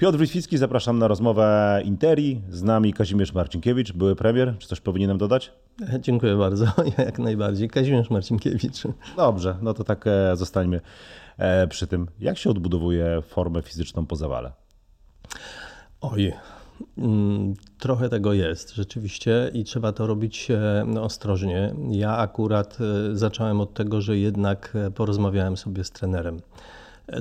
Piotr Witwicki, zapraszam na rozmowę Interi. Z nami Kazimierz Marcinkiewicz, były premier. Czy coś powinienem dodać? Dziękuję bardzo, jak najbardziej. Kazimierz Marcinkiewicz. Dobrze, no to tak e, zostańmy e, przy tym. Jak się odbudowuje formę fizyczną po zawale? Oj, mm, trochę tego jest rzeczywiście i trzeba to robić no, ostrożnie. Ja akurat zacząłem od tego, że jednak porozmawiałem sobie z trenerem.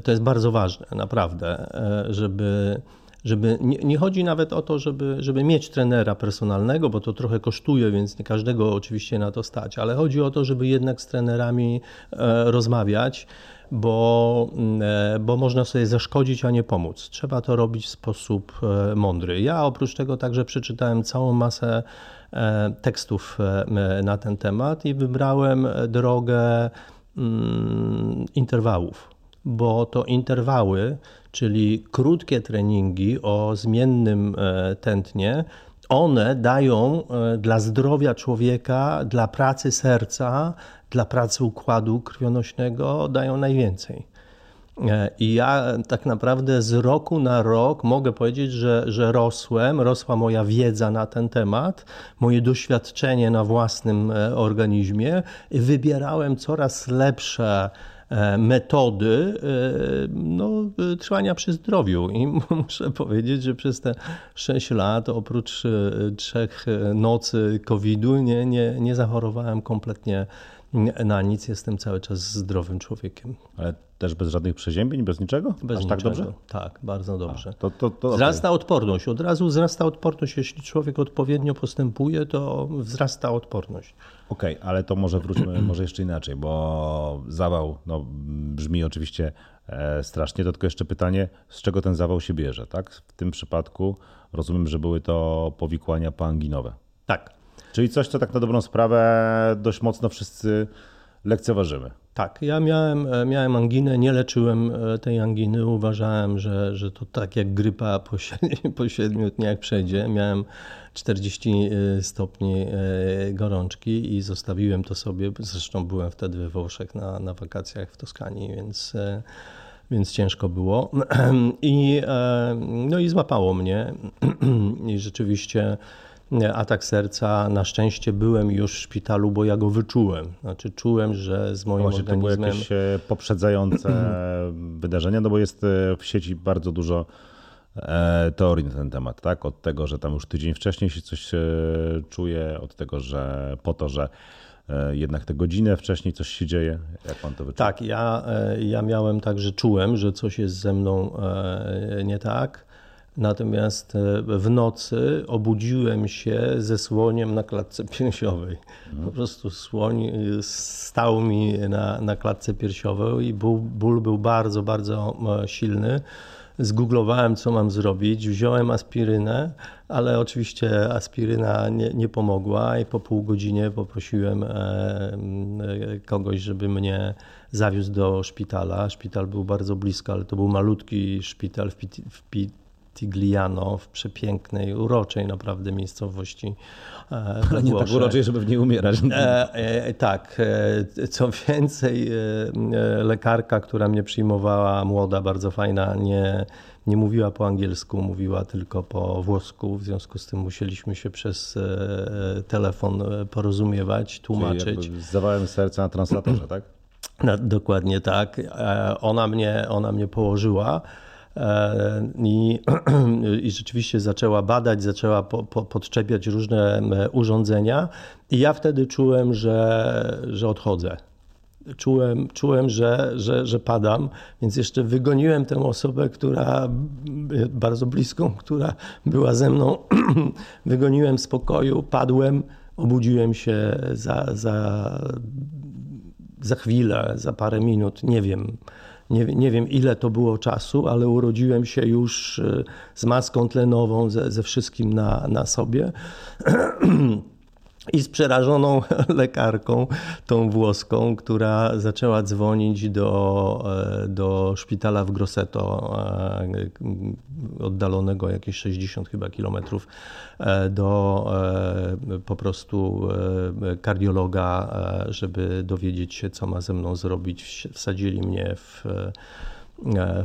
To jest bardzo ważne, naprawdę, e, żeby. Żeby, nie, nie, chodzi nawet o to, żeby, żeby mieć trenera personalnego, bo to trochę kosztuje, więc nie każdego oczywiście na to stać, ale chodzi o to, żeby jednak z trenerami e, rozmawiać, bo, e, bo można sobie zaszkodzić, a nie pomóc. Trzeba to robić w sposób mądry. Ja oprócz tego także przeczytałem całą masę tekstów na ten temat i wybrałem drogę mm, interwałów bo to interwały, czyli krótkie treningi o zmiennym e, tętnie, one dają e, dla zdrowia człowieka, dla pracy serca, dla pracy układu krwionośnego dają najwięcej. E, I ja tak naprawdę z roku na rok mogę powiedzieć, że, że rosłem, rosła moja wiedza na ten temat, moje doświadczenie na własnym organizmie wybierałem coraz lepsze metody e, no, trwania przy zdrowiu. I muszę powiedzieć, że przez te 6 lat, oprócz e, trzech nocy COVID-u, nie, nie, nie zachorowałem kompletnie na nic. Jestem cały czas zdrowym człowiekiem. Ale też bez żadnych przeziębień, bez niczego? Bez Aż niczego. tak dobrze? Tak, bardzo dobrze. A, to, to, to, wzrasta okay. odporność. Od razu wzrasta odporność. Jeśli człowiek odpowiednio postępuje, to wzrasta odporność. Okej, okay, ale to może wróćmy może jeszcze inaczej, bo zawał no, brzmi oczywiście e, strasznie, to tylko jeszcze pytanie, z czego ten zawał się bierze, tak? W tym przypadku rozumiem, że były to powikłania poanginowe. Tak. Czyli coś, co tak na dobrą sprawę dość mocno wszyscy lekceważymy. Tak, ja miałem, e, miałem anginę, nie leczyłem e, tej anginy. Uważałem, że, że to tak jak grypa po, po 7 dniach przejdzie. Miałem 40 e, stopni gorączki i zostawiłem to sobie. Zresztą byłem wtedy we Włoszech na, na wakacjach w Toskanii, więc, więc ciężko było. I, no i złapało mnie. I rzeczywiście atak serca. Na szczęście byłem już w szpitalu, bo ja go wyczułem. Znaczy czułem, że z moim Właśnie organizmem... to były jakieś e, poprzedzające wydarzenia, no bo jest e, w sieci bardzo dużo e, teorii na ten temat, tak? Od tego, że tam już tydzień wcześniej się coś czuje, od tego, że po to, że jednak tę godzinę wcześniej coś się dzieje. Jak pan to wyczuł? Tak, ja, ja miałem tak, że czułem, że coś jest ze mną nie tak. Natomiast e, w nocy obudziłem się ze słoniem na klatce piersiowej. Po prostu słoń e, stał mi na, na klatce piersiowej i ból, ból był bardzo, bardzo e, silny. Zgooglowałem, co mam zrobić, wziąłem aspirynę, ale oczywiście aspiryna nie, nie pomogła i po pół godzinie poprosiłem kogoś, żeby mnie zawiózł do szpitala. Szpital był bardzo blisko, ale to był malutki szpital w, w Tigliano w przepięknej, uroczej naprawdę miejscowości. E, Ale nie tak uroczej, żeby w niej umierać. E, e, tak. Co więcej, lekarka, która mnie przyjmowała, młoda, bardzo fajna, nie, nie mówiła po angielsku, mówiła tylko po włosku. W związku z tym musieliśmy się przez telefon porozumiewać, tłumaczyć. Czyli z zawałem serca na translatorze, tak? No, dokładnie tak. Ona mnie, ona mnie położyła. E, I, I rzeczywiście zaczęła badać, zaczęła po, po, podczepiać różne urządzenia, i ja wtedy czułem, że, że odchodzę. Czułem, czułem że, że, że padam, więc jeszcze wygoniłem tę osobę, która bardzo bliską, która była ze mną. Wygoniłem z pokoju, padłem, obudziłem się za, za, za chwilę, za parę minut, nie wiem nie, nie wiem ile to było czasu, ale urodziłem się już e, z maską tlenową, ze, ze wszystkim na, na sobie. i z przerażoną lekarką, tą włoską, która zaczęła dzwonić do, e, do szpitala w Grosseto, e, oddalonego jakieś 60 chyba kilometrów, e, do po prostu kardiologa, żeby dowiedzieć się, co ma ze mną zrobić. Wsadzili mnie w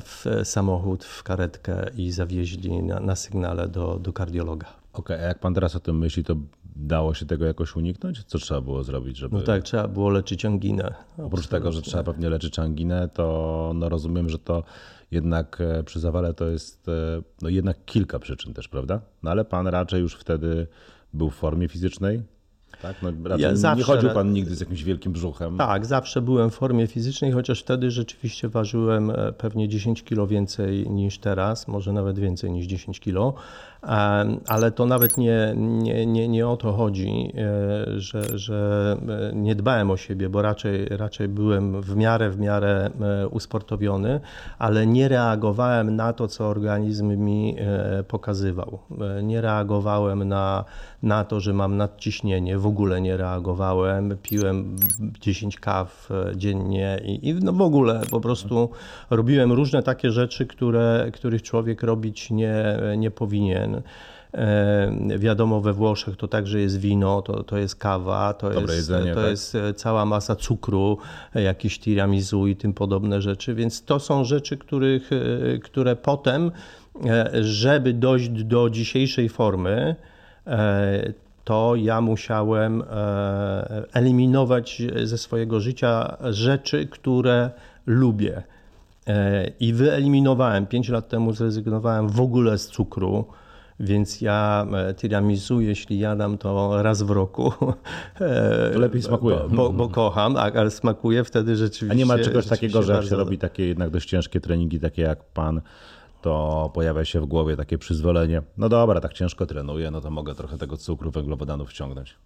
w samochód, w karetkę i zawieźli na, na sygnale do, do kardiologa. Okej, okay, a jak pan teraz o tym myśli, to dało się tego jakoś uniknąć? Co trzeba było zrobić, żeby... No tak, trzeba było leczyć anginę. Oprócz tego, że trzeba pewnie leczyć anginę, to no rozumiem, że to jednak e, przy zawale to jest e, no jednak kilka przyczyn też, prawda? No ale pan raczej już wtedy był w formie fizycznej, tak? No, ja zawsze, nie chodził pan nigdy z jakimś wielkim brzuchem. Tak, zawsze byłem w formie fizycznej, chociaż wtedy rzeczywiście ważyłem e, pewnie 10 kilo więcej niż teraz, może nawet więcej niż 10 kilo ale to nawet nie, nie, nie, nie o to chodzi, e, że, że e, nie dbałem o siebie, bo raczej, raczej byłem w miarę, w miarę e, usportowiony, ale nie reagowałem na to, co organizm mi pokazywał. Nie reagowałem na, na to, że mam nadciśnienie, w ogóle nie reagowałem. Piłem 10 kaw dziennie i, i no w ogóle po prostu robiłem różne takie rzeczy, które, których człowiek robić nie, nie powinien. E, wiadomo, we Włoszech to także jest wino, to, to jest kawa, to, jest, jedzenie, to tak? jest e, cała masa cukru, e, jakieś tiramisu i tym podobne rzeczy. Więc to są rzeczy, których, które potem, żeby dojść do dzisiejszej formy, to ja musiałem eliminować ze swojego życia rzeczy, które lubię. I wyeliminowałem, 5 lat temu zrezygnowałem w ogóle z cukru więc ja e, tiramisu, jeśli jadam to raz w roku. E, to lepiej smakuje. Bo, bo, bo kocham, ale smakuje wtedy rzeczywiście. A nie ma czegoś takiego, że jak się robi takie jednak dość ciężkie treningi, takie jak pan, to pojawia się w głowie takie przyzwolenie. No dobra, tak ciężko trenuję, no to mogę trochę tego cukru, węglowodanów wciągnąć.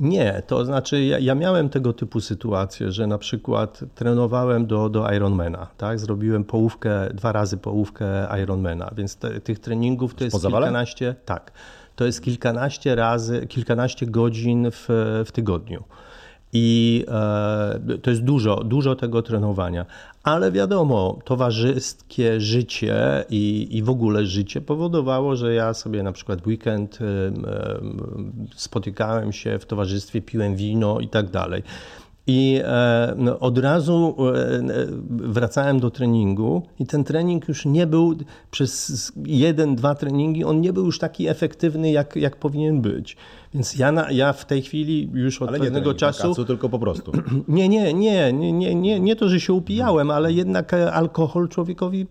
Nie, to znaczy ja, ja, miałem tego typu sytuacje, że na przykład trenowałem do, do Ironmana, tak? Zrobiłem połówkę, dwa razy połówkę Ironmana, więc te, tych treningów to jest kilkanaście, tak, to jest kilkanaście razy, kilkanaście godzin w, w tygodniu. I e, to jest dużo, dużo tego trenowania. Ale wiadomo, towarzyskie życie i, i w ogóle życie powodowało, że ja sobie na przykład weekend e, spotykałem się w towarzystwie, piłem wino i tak dalej. I e, no, od razu e, wracałem do treningu, i ten trening już nie był przez jeden, dwa treningi, on nie był już taki efektywny, jak, jak powinien być. Więc ja, na, ja w tej chwili już od ale pewnego nie czasu. Kacu, tylko po prostu. Nie, nie, nie, nie, nie, nie to, że się upijałem, ale jednak alkohol człowiekowi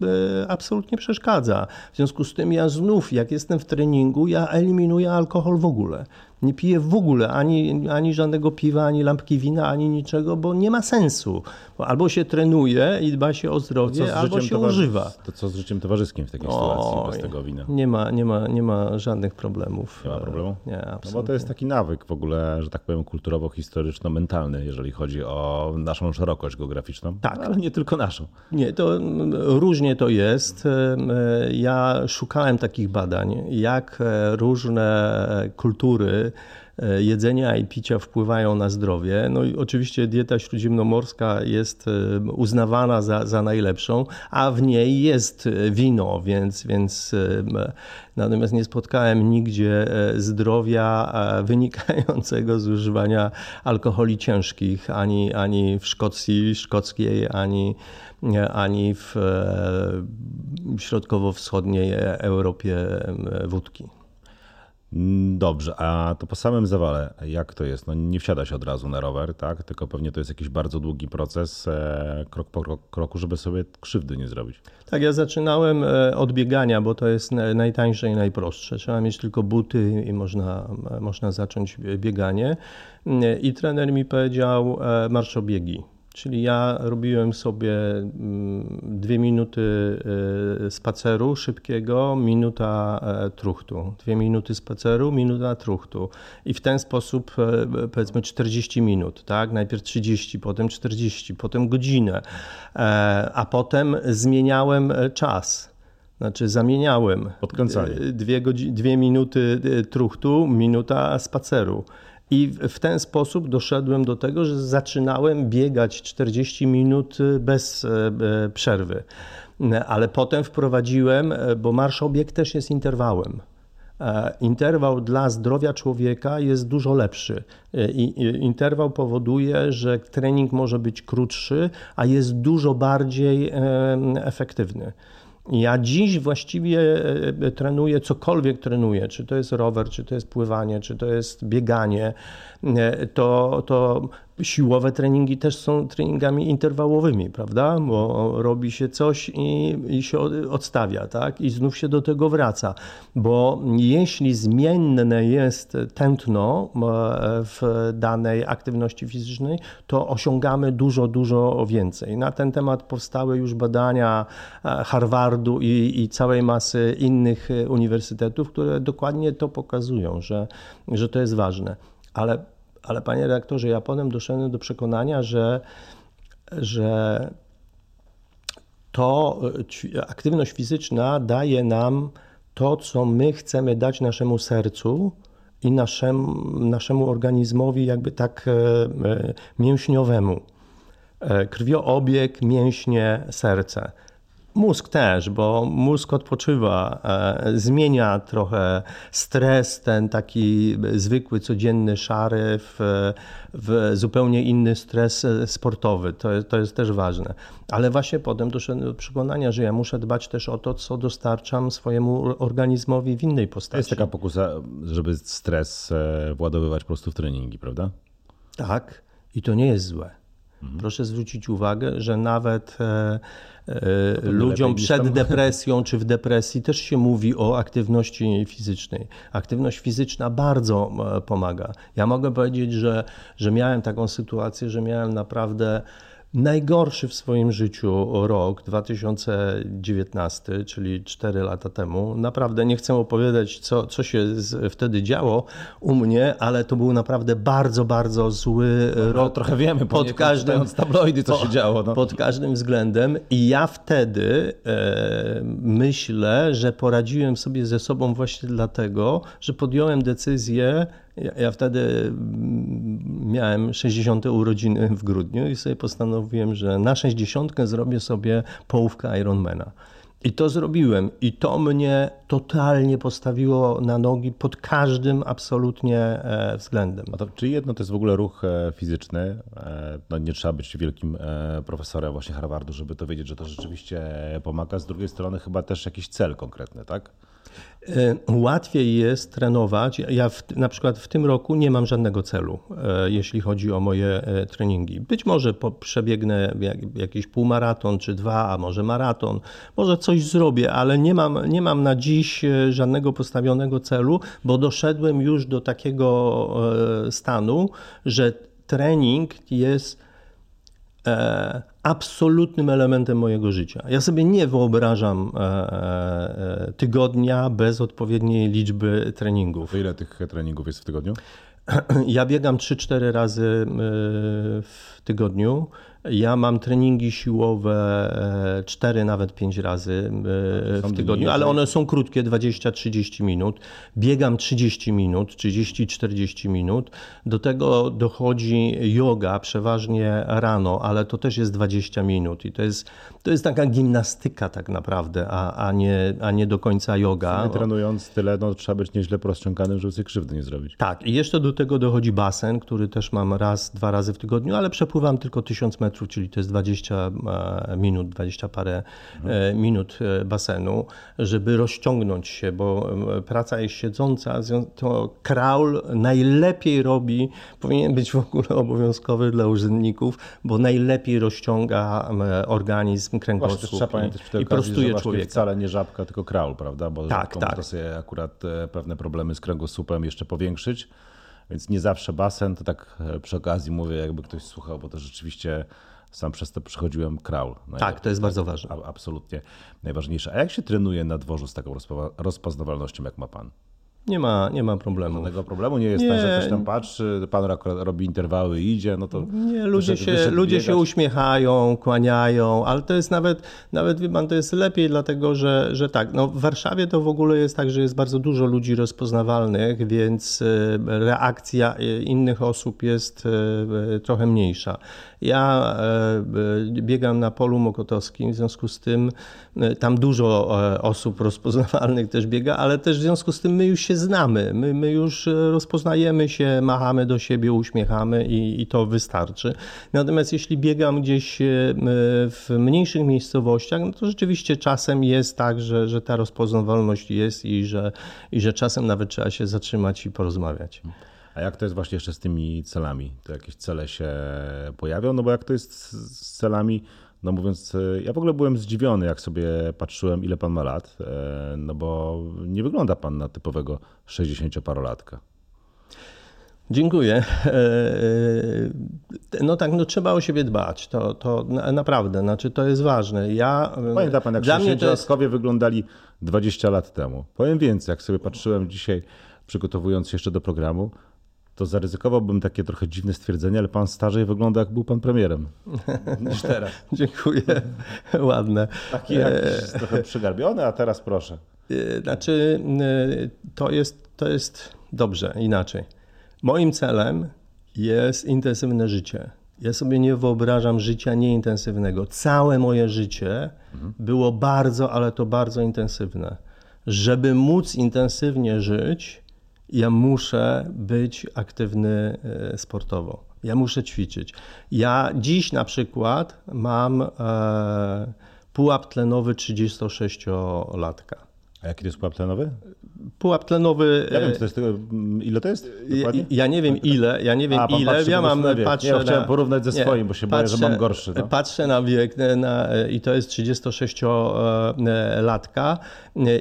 absolutnie przeszkadza. W związku z tym ja znów, jak jestem w treningu, ja eliminuję alkohol w ogóle nie piję w ogóle ani, ani żadnego piwa, ani lampki wina, ani niczego, bo nie ma sensu. albo się trenuje i dba się o zdrowie, albo się używa. To co z życiem towarzyskim w takiej Oj, sytuacji bez tego wina? Nie ma, nie, ma, nie ma żadnych problemów. Nie ma problemu? Nie, absolutnie. No bo to jest taki nawyk w ogóle, że tak powiem, kulturowo-historyczno-mentalny, jeżeli chodzi o naszą szerokość geograficzną. Tak. Ale nie tylko naszą. Nie, to różnie to jest. Ja szukałem takich badań, jak różne kultury E, jedzenia i picia wpływają na zdrowie. No i oczywiście dieta śródziemnomorska jest e, uznawana za, za najlepszą, a w niej jest wino, więc, więc e, natomiast nie spotkałem nigdzie zdrowia wynikającego z używania alkoholi ciężkich, ani, ani w Szkocji szkockiej, ani, ani w środkowo-wschodniej Europie wódki. Mm, dobrze, a to po samym zawale, jak to jest? No nie wsiada się od razu na rower, tak? Tylko pewnie to jest jakiś bardzo długi proces, e, krok po kroku, żeby sobie krzywdy nie zrobić. Tak, ja zaczynałem e, od biegania, bo to jest najtańsze i najprostsze. Trzeba mieć tylko buty i można, można zacząć bieganie. I trener mi powiedział e, marszobiegi. Czyli ja robiłem sobie mm, dwie minuty y, spaceru szybkiego, minuta e, truchtu. Dwie minuty spaceru, minuta truchtu. I w ten sposób e, powiedzmy 40 minut, tak? Najpierw 30, potem 40, potem godzinę, e, a potem zmieniałem czas. Znaczy zamieniałem. Podkręcanie. Dwie, dwie minuty truchtu, minuta spaceru. I w ten sposób doszedłem do tego, że zaczynałem biegać 40 minut bez e, e, przerwy. Ale potem wprowadziłem, e, bo marsz obieg też jest interwałem. interwał dla zdrowia człowieka jest dużo lepszy. Interwał powoduje, że trening może być krótszy, a jest dużo bardziej efektywny. Ja dziś właściwie e, trenuję cokolwiek trenuję, czy to jest rower, czy to jest pływanie, czy to jest bieganie, e, to, to siłowe treningi też są treningami interwałowymi, prawda? Bo robi się coś i, i, się odstawia, tak? I znów się do tego wraca. Bo jeśli zmienne jest tętno e, w danej aktywności fizycznej, to osiągamy dużo, dużo więcej. Na ten temat powstały już badania e, Harvardu i, i całej masy innych uniwersytetów, które dokładnie to pokazują, że, że to jest ważne. Ale ale panie redaktorze, ja potem doszedłem do przekonania, że, że to e, aktywność fizyczna daje nam to, co my chcemy dać naszemu sercu i naszemu, naszemu organizmowi, jakby tak e, e, mięśniowemu. Krwioobieg, mięśnie, serce. Mózg też, bo mózg odpoczywa, e, zmienia trochę stres, ten taki zwykły, codzienny, szary, w, w zupełnie inny stres sportowy. To, to jest też ważne. Ale właśnie potem doszedłem do przekonania, że ja muszę dbać też o to, co dostarczam swojemu organizmowi w innej postaci. Jest taka pokusa, żeby stres e, władowywać po prostu w treningi, prawda? Tak, i to nie jest złe. Mhm. Proszę zwrócić uwagę, że nawet e, e, ludziom przed depresją czy w depresji też się mówi o aktywności fizycznej. Aktywność fizyczna bardzo e, pomaga. Ja mogę powiedzieć, że, że miałem taką sytuację, że miałem naprawdę najgorszy w swoim życiu rok 2019, czyli 4 lata temu. Naprawdę nie chcę opowiadać, co, co się z, wtedy działo u mnie, ale to był naprawdę bardzo, bardzo zły no, rok. Trochę wiemy, pod każdym tabloidy, co po, się działo. No. Pod każdym względem. I ja wtedy e, myślę, że poradziłem sobie ze sobą właśnie dlatego, że podjąłem decyzję, ja, ja, wtedy mm, miałem 60 urodziny w grudniu i sobie postanowiłem, że na 60 zrobię sobie połówkę Ironmana. I to zrobiłem, i to mnie totalnie postawiło na nogi pod każdym absolutnie e, względem. To, jedno to jest w ogóle ruch e, fizyczny? E, no nie trzeba być wielkim profesorem właśnie Harvardu, żeby to wiedzieć, że to rzeczywiście pomaga. Z drugiej strony chyba też jakiś cel konkretny, tak? E, łatwiej jest trenować. Ja w, na przykład w tym roku nie mam żadnego celu, e, jeśli chodzi o moje e, treningi. Być może przebiegnę jakiś półmaraton czy dwa, a może maraton, może coś zrobię, ale nie mam, nie mam na dziś żadnego postawionego celu, bo doszedłem już do takiego stanu, że trening jest absolutnym elementem mojego życia. Ja sobie nie wyobrażam e, e, tygodnia bez odpowiedniej liczby treningów. Ile tych treningów jest w tygodniu? Ja biegam 3-4 razy e, w tygodniu. Ja mam treningi siłowe 4, e, nawet 5 razy e, w tygodniu, ale one są krótkie, 20-30 minut. Biegam 30 minut, 30-40 minut. Do tego dochodzi yoga, przeważnie rano, ale to też jest 20 minut i to jest, to jest taka gimnastyka tak naprawdę, a, a, nie, a nie do końca yoga. Trenując tyle, no, trzeba być nieźle rozciąganym, żeby sobie krzywdy nie zrobić. Tak, i jeszcze do tego dochodzi basen, który też mam raz, dwa razy w tygodniu, ale przepływam tylko 1000 metrów metrów, czyli to jest 20 e, minut, 20 parę mhm. minut e, basenu, żeby rozciągnąć się, bo praca jest siedząca, to kraul najlepiej robi, powinien być w ogóle obowiązkowy dla urzędników, bo najlepiej rozciąga organizm, kręgosłup trzeba pamiętać i, i prostuje człowieka. Wcale nie żabka, tylko kraul, prawda? Bo tak, tak. to sobie akurat pewne problemy z kręgosłupem jeszcze powiększyć. Więc nie zawsze basen, to tak przy okazji mówię, jakby ktoś słuchał, bo to rzeczywiście sam przez to przychodziłem kraul. tak, to jest bardzo ważne. Absolutnie najważniejsze. A jak się trenuje na dworzu z taką rozpoznawalnością, jak ma pan? Nie ma, nie ma problemu. Żadnego problemu nie jest nie. tak, że ktoś tam patrzy, pan robi interwały i idzie, no to... Nie, ludzie, się, ludzie się uśmiechają, kłaniają, ale to jest nawet, nawet wie pan, to jest lepiej, dlatego że, że tak, no w Warszawie to w ogóle jest tak, że jest bardzo dużo ludzi rozpoznawalnych, więc e, reakcja e, innych osób jest e, trochę mniejsza. Ja biegam na polu mokotowskim, w związku z tym tam dużo osób rozpoznawalnych też biega, ale też w związku z tym my już się się znamy, my, my już rozpoznajemy się, machamy do siebie, uśmiechamy i, i to wystarczy. Natomiast jeśli biegam gdzieś w mniejszych miejscowościach, no to rzeczywiście czasem jest tak, że, że ta rozpoznawalność jest i że, i że czasem nawet trzeba się zatrzymać i porozmawiać. A jak to jest właśnie jeszcze z tymi celami? To jakieś cele się pojawią? No bo jak to jest z celami, no mówiąc, ja w ogóle byłem zdziwiony, jak sobie patrzyłem, ile pan ma lat, e, no bo nie wygląda pan na typowego 60-parolatka. Dziękuję. E, e, no tak, no trzeba o siebie dbać. To, to naprawdę, znaczy to jest ważne. Ja, Pamięta pan, jak 60-latkowie jest... wyglądali 20 lat temu. Powiem więcej, jak sobie patrzyłem dzisiaj, przygotowując się jeszcze do programu, to zaryzykowałbym takie trochę dziwne stwierdzenie, ale pan starzej wygląda jak był pan premierem niż teraz. Dziękuję, ładne. Taki jakiś trochę przygarbiony, a teraz proszę. E, znaczy, to jest, to jest dobrze, inaczej. Moim celem jest intensywne życie. Ja sobie nie wyobrażam życia nieintensywnego. Całe moje życie mhm. było bardzo, ale to bardzo intensywne. Żeby móc intensywnie żyć, ja muszę być aktywny e, sportowo. Ja muszę ćwiczyć. Ja dziś na przykład mam e, pułap tlenowy 36-latka. A jaki to jest pułap tlenowy? Pułap tlenowy. Ja wiem, co to jest, ile to jest? Ja, ja, nie wiem ile, ja nie wiem A, ile. Ja mam patrzę ja chciałem porównać ze swoim, bo się patrzę, boję, że mam gorszy. No. Patrzę na wiek na, i to jest 36-latka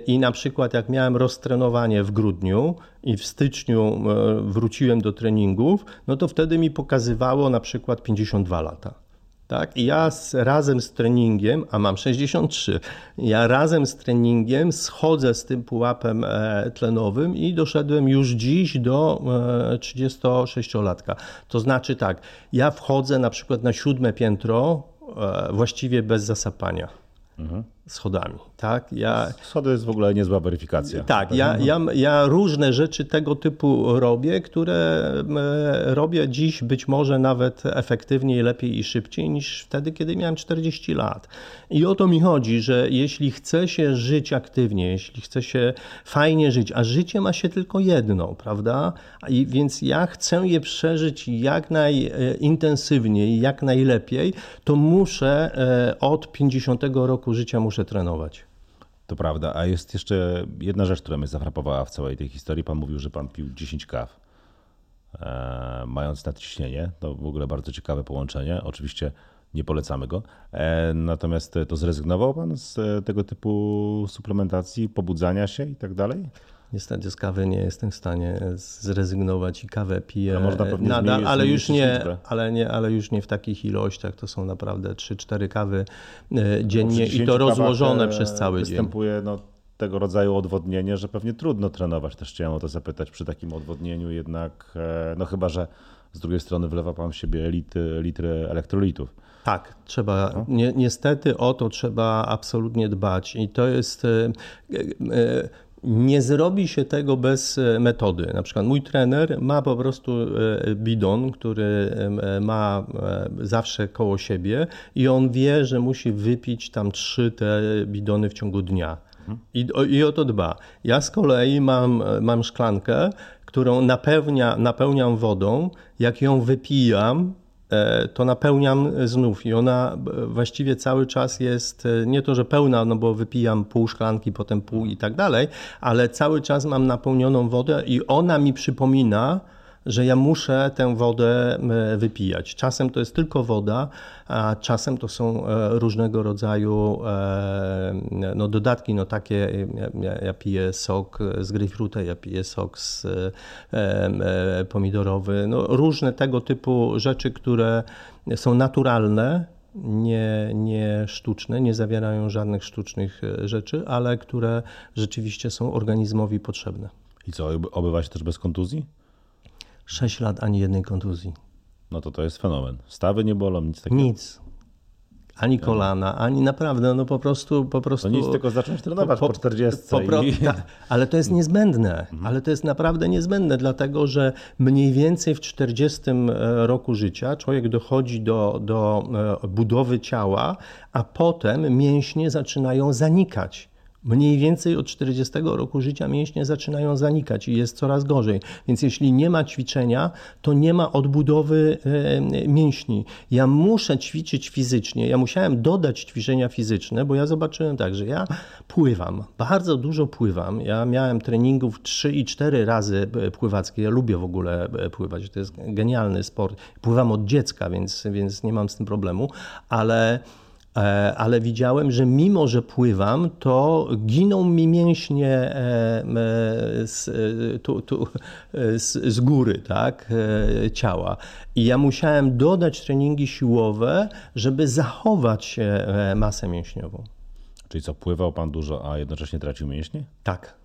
i na przykład jak miałem roztrenowanie w grudniu i w styczniu wróciłem do treningów, no to wtedy mi pokazywało na przykład 52 lata. Tak? I ja z, razem z treningiem, a mam 63, ja razem z treningiem schodzę z tym pułapem e, tlenowym i doszedłem już dziś do 36-latka. E, to znaczy tak, ja wchodzę na przykład na siódme piętro e, właściwie bez zasapania. Mhm schodami. Tak? Ja, Schody jest w ogóle niezła weryfikacja. Tak, ja, ja, ja różne rzeczy tego typu robię, które robię dziś być może nawet efektywniej, lepiej i szybciej niż wtedy, kiedy miałem 40 lat. I o to mi chodzi, że jeśli chce się żyć aktywnie, jeśli chce się fajnie żyć, a życie ma się tylko jedno, prawda? I więc ja chcę je przeżyć jak najintensywniej, jak najlepiej, to muszę e, od 50 roku życia muszę muszę trenować. To prawda, a jest jeszcze jedna rzecz, która mnie zafrapowała w całej tej historii. Pan mówił, że pan pił 10 kaw, e, mając nadciśnienie. To w ogóle bardzo ciekawe połączenie. Oczywiście nie polecamy go. E, natomiast to zrezygnował pan z tego typu suplementacji, pobudzania się i tak dalej? Niestety z kawy nie jestem w stanie zrezygnować i kawę piję można pewnie nadal, zmienić, ale już nie, ale nie, ale już nie w takich ilościach. To są naprawdę 3-4 kawy e, dziennie i to rozłożone przez cały występuje, dzień. Występuje no, tego rodzaju odwodnienie, że pewnie trudno trenować. Też chciałem o to zapytać przy takim odwodnieniu jednak, e, no chyba, że z drugiej strony wlewa pan w siebie litry, litry elektrolitów. Tak, trzeba. No. Ni niestety o to trzeba absolutnie dbać. I to jest. E, nie zrobi się tego bez e, metody. Na przykład mój trener ma po prostu e, bidon, który e, ma zawsze koło siebie i on wie, że musi wypić tam trzy te bidony w ciągu dnia. I, I o to dba. Ja z kolei mam, mam szklankę, którą napełnia, napełniam wodą. Jak ją wypijam, to napełniam znów i ona właściwie cały czas jest e, nie to, że pełna, no bo wypijam pół szklanki, potem pół i tak dalej, ale cały czas mam napełnioną wodę i ona mi przypomina, że ja muszę tę wodę wypijać. Czasem to jest tylko woda, a czasem to są e, różnego rodzaju e, no, dodatki, no takie, ja, ja piję sok z grejpfruta, ja piję sok z e, pomidorowy, no, różne tego typu rzeczy, które są naturalne, nie, nie sztuczne, nie zawierają żadnych sztucznych rzeczy, ale które rzeczywiście są organizmowi potrzebne. I co, obywa się też bez kontuzji? 6 lat ani jednej kontuzji. No to to jest fenomen. Stawy nie bolą, nic takiego. Nic. Ani kolana, ani naprawdę, no po prostu... Po prostu to nic, tylko zacząć trenować po, po, po 40. Po, pro, i... ta, ale to jest niezbędne, mhm. ale to jest naprawdę niezbędne, dlatego że mniej więcej w 40 e, roku życia człowiek dochodzi do, do e, budowy ciała, a potem mięśnie zaczynają zanikać Mniej więcej od 40 roku życia mięśnie zaczynają zanikać i jest coraz gorzej. Więc jeśli nie ma ćwiczenia, to nie ma odbudowy e, mięśni. Ja muszę ćwiczyć fizycznie. Ja musiałem dodać ćwiczenia fizyczne, bo ja zobaczyłem tak, że ja pływam, bardzo dużo pływam. Ja miałem treningów 3 i 4 razy e, pływackie. Ja lubię w ogóle e, pływać. To jest genialny sport. Pływam od dziecka, więc, więc nie mam z tym problemu, ale E, ale widziałem, że mimo, że pływam, to giną mi mięśnie e, e, z, tu, tu, z, z góry tak, ciała. I ja musiałem dodać treningi siłowe, żeby zachować masę mięśniową. Czyli co, pływał pan dużo, a jednocześnie tracił mięśnie? Tak.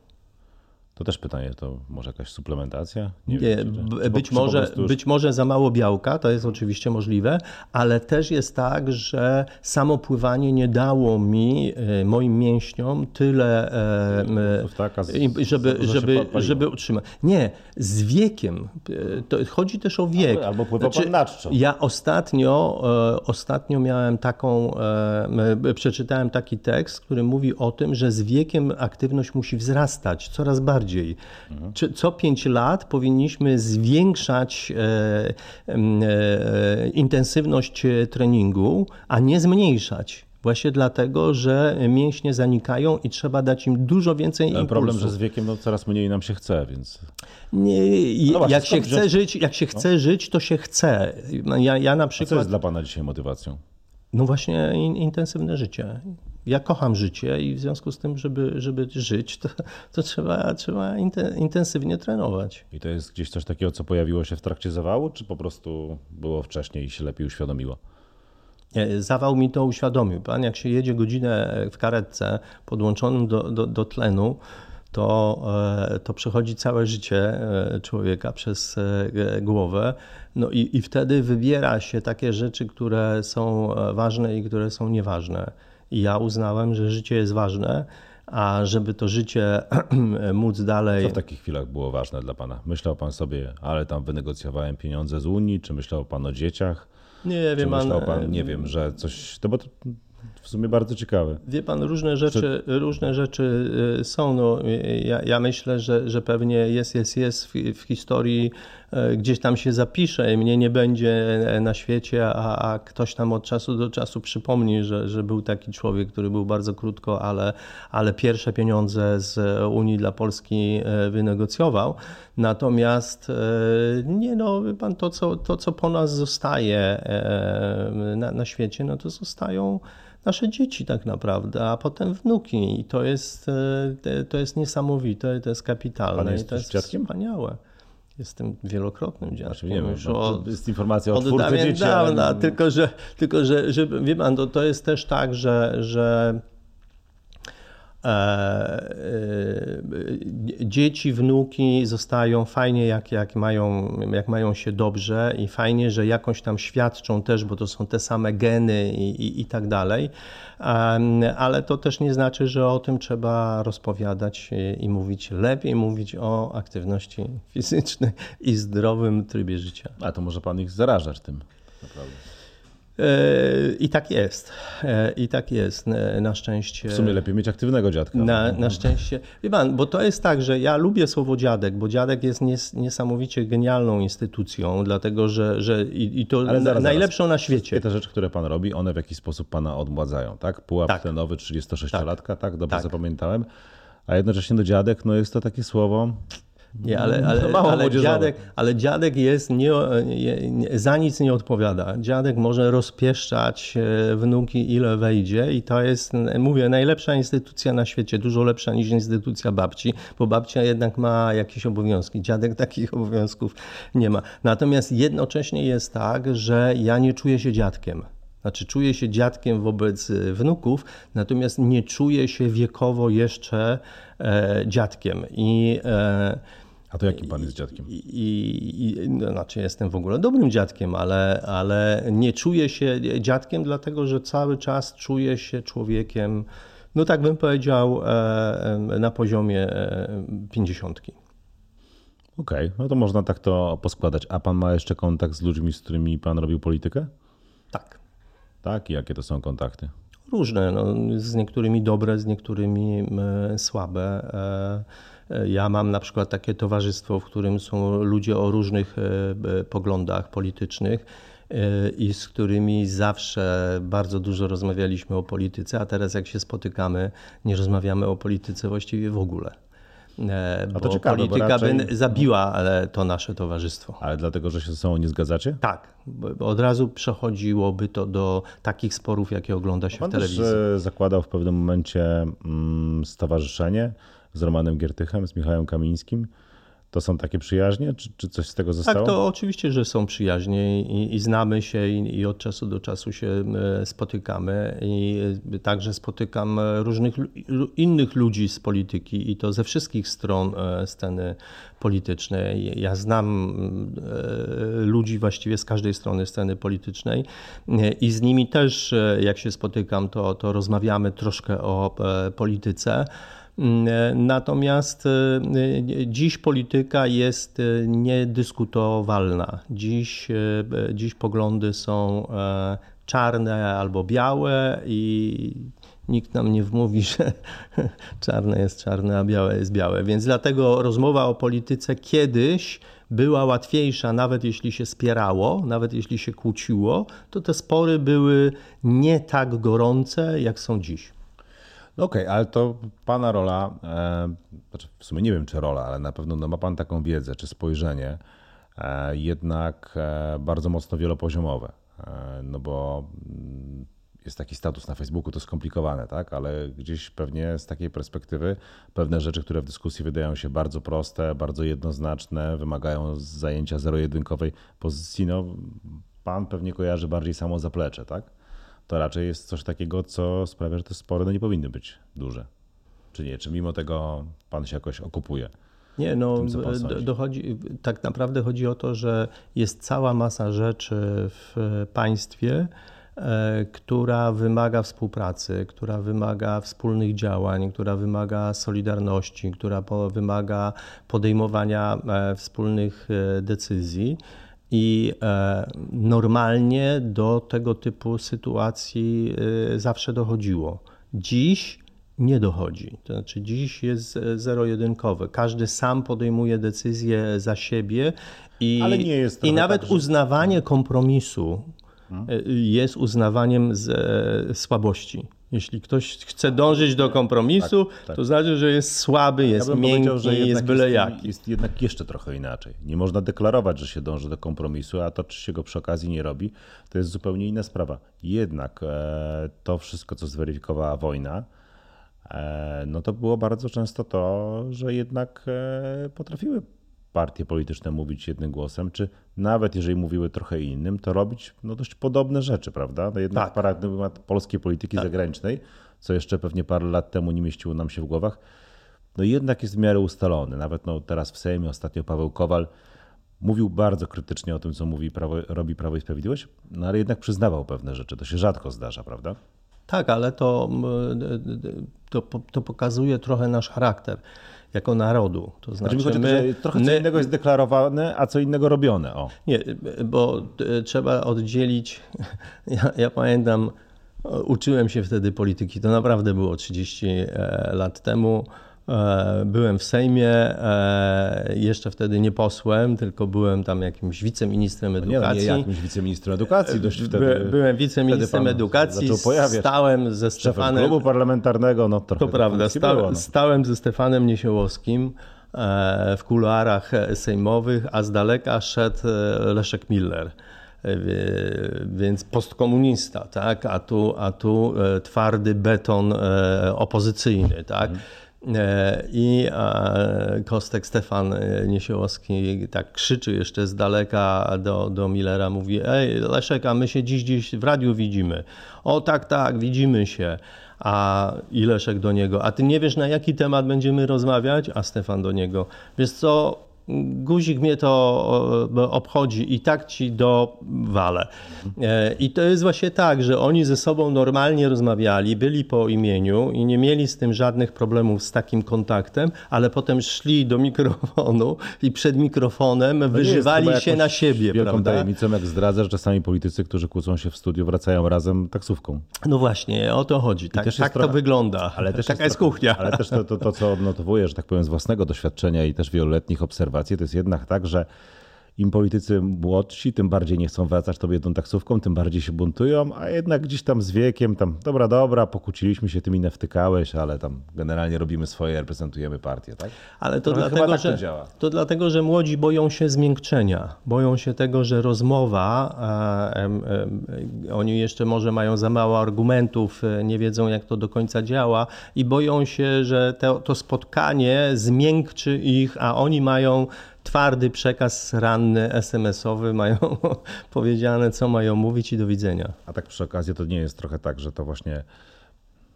To też pytanie, to może jakaś suplementacja? Nie, nie wiem, czy, czy, być, może, już... być może za mało białka, to jest oczywiście możliwe, ale też jest tak, że samo pływanie nie dało mi, e, moim mięśniom tyle, e, Taka z, żeby, żeby, żeby utrzymać. Nie, z wiekiem. E, to chodzi też o wiek. Albo pływał znaczy, pan Ja ostatnio, ostatnio miałem taką, przeczytałem taki tekst, który mówi o tym, że z wiekiem aktywność musi wzrastać coraz bardziej bardziej. Co pięć lat powinniśmy zwiększać e, e, intensywność treningu, a nie zmniejszać. Właśnie dlatego, że mięśnie zanikają i trzeba dać im dużo więcej impulsów. Problem, że z wiekiem no, coraz mniej nam się chce, więc... Nie, no właśnie, jak, się chce żyć, jak się chce no. żyć, to się chce. Ja, ja na przykład... A co jest dla Pana dzisiaj motywacją? No właśnie in, intensywne życie ja kocham życie i w związku z tym, żeby, żeby żyć, to, to trzeba, trzeba intensywnie trenować. I to jest gdzieś coś takiego, co pojawiło się w trakcie zawału, czy po prostu było wcześniej i się lepiej uświadomiło? Zawał mi to uświadomił. Pan, jak się jedzie godzinę w karetce podłączonym do, do, do tlenu, to, e, to przechodzi całe życie e, człowieka przez e, głowę. No i, i wtedy wybiera się takie rzeczy, które są ważne i które są nieważne. Ja uznałem, że życie jest ważne, a żeby to życie móc dalej. Co w takich chwilach było ważne dla Pana? Myślał Pan sobie, ale tam wynegocjowałem pieniądze z Unii, czy myślał Pan o dzieciach? Nie wiem, czy myślał Pan, nie wiem, że coś. To bo to w sumie bardzo ciekawe. Wie pan, różne rzeczy, Czy... różne rzeczy y, są. No, ja, ja, myślę, że, że pewnie jest, jest, jest w, w, historii y, gdzieś tam się zapisze i mnie nie będzie na świecie, a, a, ktoś tam od czasu do czasu przypomni, że, że był taki człowiek, który był bardzo krótko, ale, ale pierwsze pieniądze z Unii dla Polski y, wynegocjował. Natomiast nie no, pan, to co, to, co po nas zostaje na, na świecie, no to zostają nasze dzieci tak naprawdę, a potem wnuki. I to jest, e, to jest niesamowite, to jest kapitalne Pan jest i to jest dziadkiem? wspaniałe. Jestem wielokrotnym nie wiem, no, od, jest informacja o twórcy dzieci. Dawna, ale... Tylko, że, tylko że, że wie pan, to, to jest też tak, że, że dzieci, wnuki zostają fajnie, jak, jak, mają, jak mają się dobrze i fajnie, że jakąś tam świadczą też, bo to są te same geny i, i, i tak dalej, ale to też nie znaczy, że o tym trzeba rozpowiadać i mówić lepiej, mówić o aktywności fizycznej i zdrowym trybie życia. A to może pan ich zarażać tym, naprawdę. E, I tak jest. E, I tak jest, na szczęście. W sumie lepiej mieć aktywnego dziadka. Na, na szczęście. Wie pan, bo to jest tak, że ja lubię słowo dziadek, bo dziadek jest nies, niesamowicie genialną instytucją, dlatego że, że i, i to zaraz, najlepszą zaraz. na świecie. Wszystkie te rzeczy, które pan robi, one w jakiś sposób pana odmładzają, tak? Pułap tak. tlenowy 36-latka, tak. tak? Dobrze tak. zapamiętałem. A jednocześnie do dziadek, no jest to takie słowo nie, ale, ale, ale, dziadek, ale dziadek jest nie, za nic nie odpowiada. Dziadek może rozpieszczać e, wnuki ile wejdzie i to jest, mówię, najlepsza instytucja na świecie, dużo lepsza niż instytucja babci, bo babcia jednak ma jakieś obowiązki. Dziadek takich obowiązków nie ma. Natomiast jednocześnie jest tak, że ja nie czuję się dziadkiem. Znaczy, czuję się dziadkiem wobec wnuków, natomiast nie czuję się wiekowo jeszcze e, dziadkiem. I e, a to jaki pan jest dziadkiem? I, i, no, znaczy jestem w ogóle dobrym dziadkiem, ale, ale nie czuję się dziadkiem, dlatego że cały czas czuję się człowiekiem, no tak bym powiedział, e, na poziomie e, pięćdziesiątki. Okej, okay, no to można tak to poskładać. A pan ma jeszcze kontakt z ludźmi, z którymi pan robił politykę? Tak. Tak? I jakie to są kontakty? różne, no, z niektórymi dobre, z niektórymi słabe. Ja mam na przykład takie towarzystwo, w którym są ludzie o różnych poglądach politycznych i z którymi zawsze bardzo dużo rozmawialiśmy o polityce, a teraz jak się spotykamy, nie rozmawiamy o polityce właściwie w ogóle. E, bo to ciekawe, polityka raczej... by zabiła to nasze towarzystwo. Ale dlatego, że się ze sobą nie zgadzacie? Tak, bo od razu przechodziłoby to do takich sporów, jakie ogląda się Pan w telewizji. Też e, zakładał w pewnym momencie mm, stowarzyszenie z Romanem Giertychem, z Michałem Kamińskim. To są takie przyjaźnie, czy, czy coś z tego zostało? Tak, to oczywiście, że są przyjaźnie i, i znamy się i, i, od czasu do czasu się e, spotykamy i e, także spotykam różnych innych ludzi z polityki i to ze wszystkich stron e, sceny politycznej. Ja znam ludzi właściwie z każdej strony sceny politycznej i z nimi też jak się spotykam, to, to rozmawiamy troszkę o polityce. Natomiast e, dziś polityka jest e, niedyskutowalna. Dziś, e, dziś poglądy są czarne albo białe i nikt nam nie wmówi, że czarne jest czarne, a białe jest białe. Więc dlatego rozmowa o polityce kiedyś była łatwiejsza, nawet jeśli się spierało, nawet jeśli się kłóciło, to te spory były nie tak gorące, jak są dziś. Okej, okay, ale to pana rola, e, znaczy w sumie nie wiem czy rola, ale na pewno no ma pan taką wiedzę czy spojrzenie e, jednak e, bardzo mocno wielopoziomowe. No bo mm, jest taki status na Facebooku, to skomplikowane, tak? Ale gdzieś pewnie z takiej perspektywy pewne rzeczy, które w dyskusji wydają się bardzo proste, bardzo jednoznaczne, wymagają zajęcia zero-jedynkowej pozycji, no pan pewnie kojarzy bardziej samo zaplecze, tak? To raczej jest coś takiego, co sprawia, że te spory no, nie powinny być duże. Czy nie? Czy mimo tego pan się jakoś okupuje? Nie, no tym, dochodzi, tak naprawdę chodzi o to, że jest cała masa rzeczy w państwie, e, która wymaga współpracy, która wymaga wspólnych działań, która wymaga solidarności, która wymaga podejmowania e, wspólnych e, decyzji. I e, normalnie do tego typu sytuacji e, zawsze dochodziło. Dziś nie dochodzi. To znaczy, dziś jest e, zero-jedynkowe. Każdy sam podejmuje decyzje za siebie i, i nawet tak, że... uznawanie kompromisu hmm? jest uznawaniem z, słabości. Jeśli ktoś chce dążyć do kompromisu, tak, tak. to znaczy, że jest słaby, jest ja miękki, że jest byle jaki. Jest jednak jeszcze trochę inaczej. Nie można deklarować, że się dąży do kompromisu, a to, czy się go przy okazji nie robi, to jest zupełnie inna sprawa. Jednak e, to wszystko, co zweryfikowała wojna, e, no to było bardzo często to, że jednak e, potrafiły partie polityczne mówić jednym głosem, czy nawet jeżeli mówiły trochę innym, to robić no, dość podobne rzeczy, prawda? No jednak tak. paradygmat polskiej polityki tak. zagranicznej, co jeszcze pewnie parę lat temu nie mieściło nam się w głowach, no jednak jest w miarę ustalony. Nawet no, teraz w Sejmie ostatnio Paweł Kowal mówił bardzo krytycznie o tym, co mówi Prawo, robi Prawo i Sprawiedliwość, no ale jednak przyznawał pewne rzeczy. To się rzadko zdarza, prawda? Tak, ale to, to, to pokazuje trochę nasz charakter jako narodu. To znaczy, znaczy my, trochę my, co innego jest deklarowane, a co innego robione. O. Nie, bo trzeba oddzielić. Ja, ja pamiętam, uczyłem się wtedy polityki, to naprawdę było 30 e, lat temu. E, byłem w Sejmie, e, jeszcze wtedy nie posłem, tylko byłem tam jakimś wiceministrem edukacji. No nie, nie jakimś wiceministrem edukacji, dość wtedy. By, byłem wiceministrem edukacji, stałem ze Stefanem. klubu parlamentarnego, no trochę To prawda, sta, było, no. stałem ze Stefanem Niesiołowskim e, w kuluarach sejmowych, a z daleka szedł Leszek Miller więc postkomunista, tak? a tu, a tu twardy beton opozycyjny. Tak? E, I Kostek Stefan e, Niesiołowski tak krzyczy jeszcze z daleka do, do Millera, mówi ej Leszek, a my się dziś gdzieś w radiu widzimy. O tak, tak, widzimy się. A i Leszek do niego, a ty nie wiesz na jaki temat będziemy rozmawiać? A Stefan do niego, wiesz co, guzik mnie to obchodzi i tak ci dowalę. E, I to jest właśnie tak, że oni ze sobą normalnie rozmawiali, byli po imieniu i nie mieli z tym żadnych problemów z takim kontaktem, ale potem szli do mikrofonu i przed mikrofonem no wyżywali się na siebie. Wielką prawda? tajemnicą, jak zdradza, że czasami politycy, którzy kłócą się w studiu, wracają razem taksówką. No właśnie, o to chodzi. Tak, tak to wygląda. Ale też Taka jest, jest kuchnia. Ale też to, to, to, co odnotowuję, że tak powiem, z własnego doświadczenia i też wieloletnich obserwacji, to jest jednak tak, że im politycy młodsi, tym bardziej nie chcą wracać tobie jedną taksówką, tym bardziej się buntują, a jednak gdzieś tam z wiekiem, tam dobra, dobra, pokłóciliśmy się, ty mi wtykałeś, ale tam generalnie robimy swoje, reprezentujemy partię, tak? Ale to, dlatego, tak że, to, to, dlatego, że młodzi boją się zmiękczenia, boją się tego, że rozmowa, e, oni jeszcze może mają za mało argumentów, e, nie wiedzą jak to do końca działa i boją się, że to, to spotkanie zmiękczy ich, a oni mają twardy przekaz ranny, SMS-owy, mają powiedziane, co mają mówić i do widzenia. A tak przy okazji to nie jest trochę tak, że to właśnie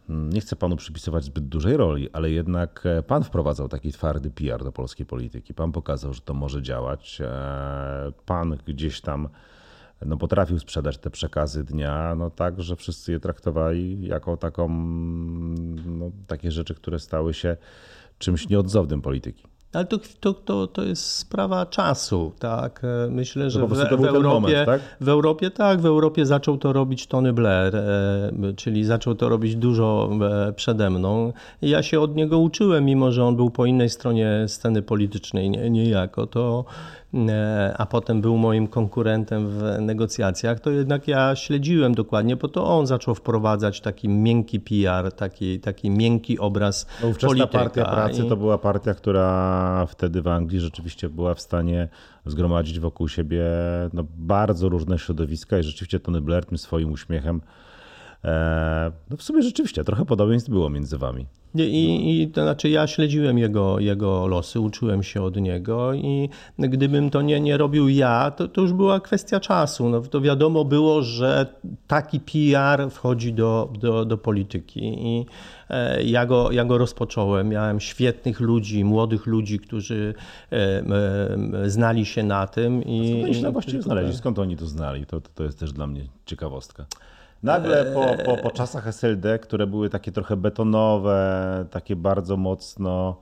mm, nie chcę panu przypisywać zbyt dużej roli, ale jednak e, pan wprowadzał taki twardy PR do polskiej polityki. Pan pokazał, że to może działać. E, pan gdzieś tam no, potrafił sprzedać te przekazy dnia, no tak, że wszyscy je traktowali jako taką, no, takie rzeczy, które stały się czymś nieodzownym polityki. Ale to, to, to, to jest sprawa czasu, tak? E, myślę, że no w, w, Europie, moment, tak? w Europie tak, w Europie zaczął to robić Tony Blair, e, czyli zaczął to robić dużo e, przede mną. Ja się od niego uczyłem, mimo że on był po innej stronie sceny politycznej, nie, niejako. To a potem był moim konkurentem w negocjacjach, to jednak ja śledziłem dokładnie, bo to on zaczął wprowadzać taki miękki PR, taki, taki miękki obraz no, ówczesna polityka. Partia Pracy i... to była partia, która wtedy w Anglii rzeczywiście była w stanie zgromadzić wokół siebie no, bardzo różne środowiska i rzeczywiście Tony Blair tym swoim uśmiechem e, no w sumie rzeczywiście trochę podobieństw było między wami. I, I, to znaczy ja śledziłem jego, jego losy, uczyłem się od niego i gdybym to nie, nie robił ja, to, to już była kwestia czasu. No, to wiadomo było, że taki PR wchodzi do, do, do polityki i e, ja go, ja go rozpocząłem. Miałem świetnych ludzi, młodych ludzi, którzy e, e, znali się na tym. I, A co i, właściwie znaleźli? Skąd oni to znali? To, to jest też dla mnie ciekawostka. Nagle po, po, po czasach SLD, które były takie trochę betonowe, takie bardzo mocno.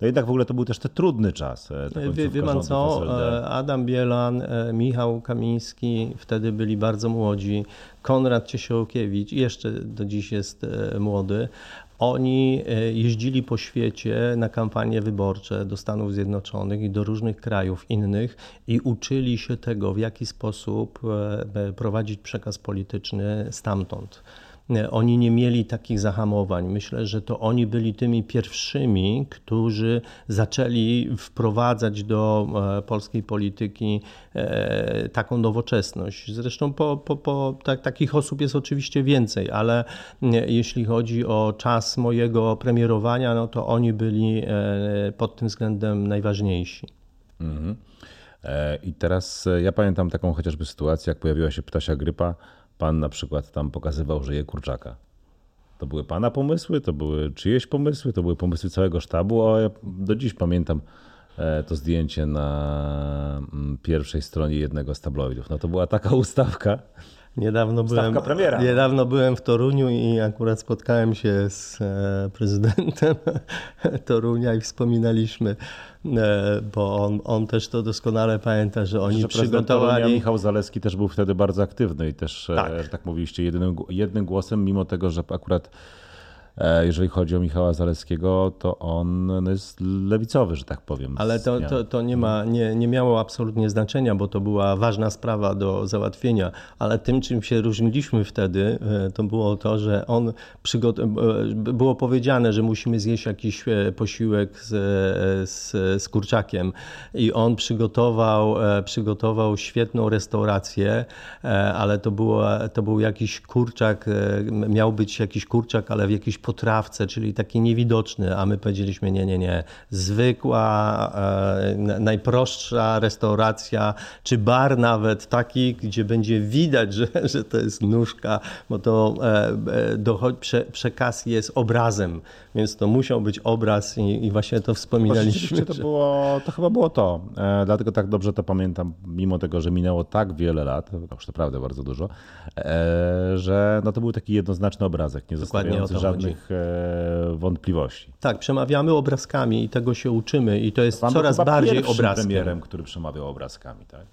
No jednak w ogóle to był też ten trudny czas. E, wie, wie pan co, e, Adam Bielan, e, Michał Kamiński, wtedy byli bardzo młodzi, Konrad Ciesiałkiewicz, jeszcze do dziś jest młody, oni jeździli po świecie na kampanie wyborcze do Stanów Zjednoczonych i do różnych krajów innych i uczyli się tego, w jaki sposób prowadzić przekaz polityczny stamtąd. Oni nie mieli takich zahamowań. Myślę, że to oni byli tymi pierwszymi, którzy zaczęli wprowadzać do e, polskiej polityki e, taką nowoczesność. Zresztą po, po, po, tak, takich osób jest oczywiście więcej, ale jeśli chodzi o czas mojego premierowania, no to oni byli e, pod tym względem najważniejsi. Mhm. I teraz ja pamiętam taką chociażby sytuację, jak pojawiła się ptasia grypa Pan na przykład tam pokazywał, że je kurczaka. To były pana pomysły, to były czyjeś pomysły, to były pomysły całego sztabu, a ja do dziś pamiętam e, to zdjęcie na mm, pierwszej stronie jednego z tabloidów. No to była taka ustawka. Niedawno byłem, premiera. niedawno byłem w Toruniu i akurat spotkałem się z e, prezydentem Torunia i wspominaliśmy E, bo on, on też to doskonale pamięta, że oni że przygotowali... Michał Zaleski też był wtedy bardzo aktywny i też, e, tak, tak mówiliście, jednym, jednym głosem, mimo tego, że akurat jeżeli chodzi o Michała Zaleskiego, to on no, jest lewicowy, że tak powiem. Ale to, to, to nie, ma, nie, nie miało absolutnie znaczenia, bo to była ważna sprawa do załatwienia. Ale tym, czym się różniliśmy wtedy, e, to było to, że on e, było powiedziane, że musimy zjeść jakiś posiłek z, z, z kurczakiem. I on przygotował, przygotował świetną restaurację, ale to, było, to był jakiś kurczak, miał być jakiś kurczak, ale w jakiś potrawce, czyli taki niewidoczny, a my powiedzieliśmy nie, nie, nie. Zwykła, e, najprostsza restauracja, czy bar nawet taki, gdzie będzie widać, że, że to jest nóżka, bo to e, e dochodzi, prze, przekaz jest obrazem, więc to musiał być obraz i, i właśnie to wspominaliśmy. To, było, to chyba było to. E, dlatego tak dobrze to pamiętam, mimo tego, że minęło tak wiele lat, już naprawdę bardzo dużo, e, że no to był taki jednoznaczny obrazek, nie zostawiający żadnych e, wątpliwości. Tak, przemawiamy obrazkami i tego się uczymy i to jest Pan coraz bardziej obrazkiem. premierem, który przemawiał obrazkami, tak?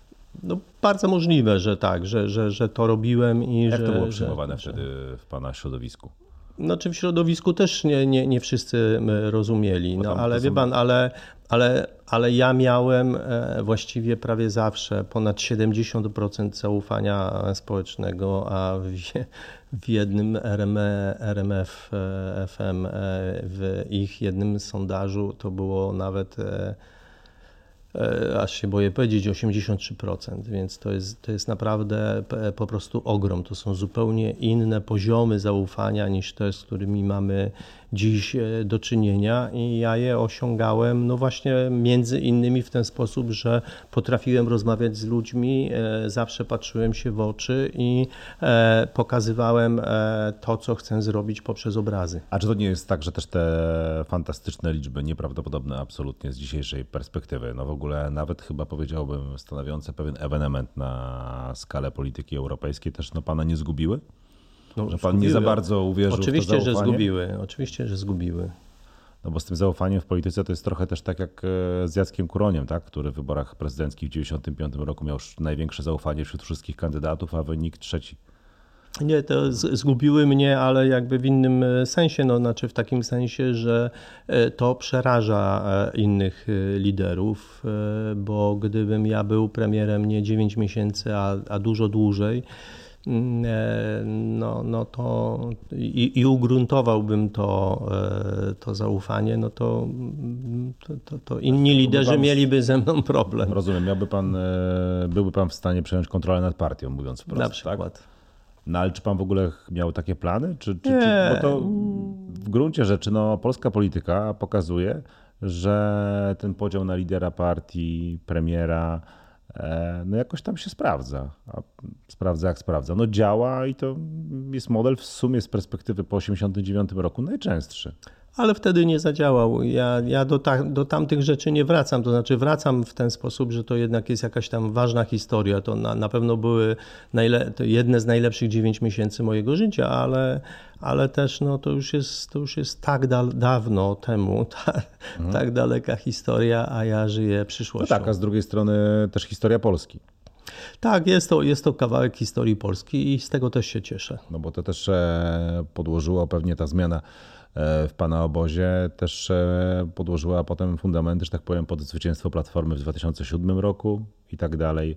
No, bardzo możliwe, że tak, że, że, że to robiłem i Jak że... to było przyjmowane że, wtedy w Pana środowisku? Znaczy w środowisku też nie, nie, nie wszyscy rozumieli, no, ale wie pan, ale, ale, ale ja miałem e, właściwie prawie zawsze ponad 70% zaufania społecznego, a w, jednym RME, RMF e, FM, e, w ich jednym sondażu to było nawet aż się boję powiedzieć, 83%, więc to jest, to jest naprawdę po prostu ogrom. To są zupełnie inne poziomy zaufania niż te, z którymi mamy dziś e, do czynienia i ja je osiągałem no właśnie między innymi w ten sposób, że potrafiłem rozmawiać z ludźmi, e, zawsze patrzyłem się w oczy i e, pokazywałem to, co chcę zrobić poprzez obrazy. A czy to nie jest tak, że też te fantastyczne liczby, nieprawdopodobne absolutnie z dzisiejszej perspektywy, no w ogóle nawet chyba powiedziałbym stanowiące pewien ewenement na skalę polityki europejskiej też no pana nie zgubiły? No, że pan zgubiły. nie za bardzo uwierzył Oczywiście, w to że zgubiły. Oczywiście, że zgubiły. No bo z tym zaufaniem w polityce to jest trochę też tak jak e, z Jackiem Kuroniem, tak? który w wyborach prezydenckich w 1995 roku miał największe zaufanie wśród wszystkich kandydatów, a wynik trzeci. Nie, to zgubiły mnie, ale jakby w innym e, sensie, no znaczy w takim sensie, że e, to przeraża innych liderów, bo gdybym ja był premierem nie 9 miesięcy, a, a dużo dłużej, no, no to i, i ugruntowałbym to, e, to zaufanie, no to, to, to, to inni liderzy pan, mieliby ze mną problem. Rozumiem, miałby pan, e, byłby pan w stanie przejąć kontrolę nad partią, mówiąc wprost. Na przykład. Tak? No ale czy pan w ogóle miał takie plany? Czy, czy, czy, bo to w gruncie rzeczy no, polska polityka pokazuje, że ten podział na lidera partii, premiera, E, no jakoś tam się sprawdza. A sprawdza jak sprawdza. No działa i to jest model w sumie z perspektywy po 89 roku najczęstszy. Ale wtedy nie zadziałał. Ja, ja do, ta, do tamtych rzeczy nie wracam. To znaczy wracam w ten sposób, że to jednak jest jakaś tam ważna historia. To na, na pewno były najle, jedne z najlepszych 9 miesięcy mojego życia, ale, ale też no, to, już jest, to już jest tak da, dawno temu, ta, mhm. tak daleka historia, a ja żyję przyszłością. No tak, a z drugiej strony też historia Polski. Tak, jest to, jest to kawałek historii Polski i z tego też się cieszę. No bo to też e, podłożyło pewnie ta zmiana w pana obozie, też e, podłożyła potem fundamenty, że tak powiem, pod zwycięstwo Platformy w 2007 roku i tak dalej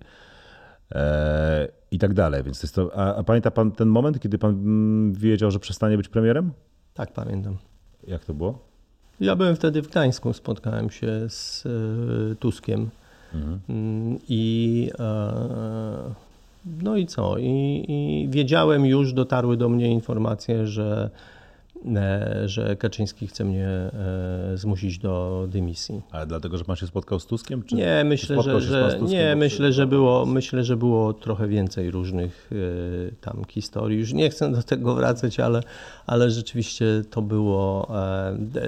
i tak dalej. Więc to jest to, a, a, pamięta pan ten moment, kiedy pan mm, wiedział, że przestanie być premierem? Tak, pamiętam. Jak to było? Ja byłem wtedy w Gdańsku, spotkałem się z e, Tuskiem mhm. Mm, i e, no i co? I, I wiedziałem już, dotarły do mnie informacje, że E, że Kaczyński chce mnie e, zmusić do dymisji. Ale dlatego, że pan się spotkał z Tuskiem? Czy nie, myślę, że, że nie, myślę, że było, myślę, że było trochę więcej różnych e, tam historii. Już nie chcę do tego wracać, ale, ale rzeczywiście to było,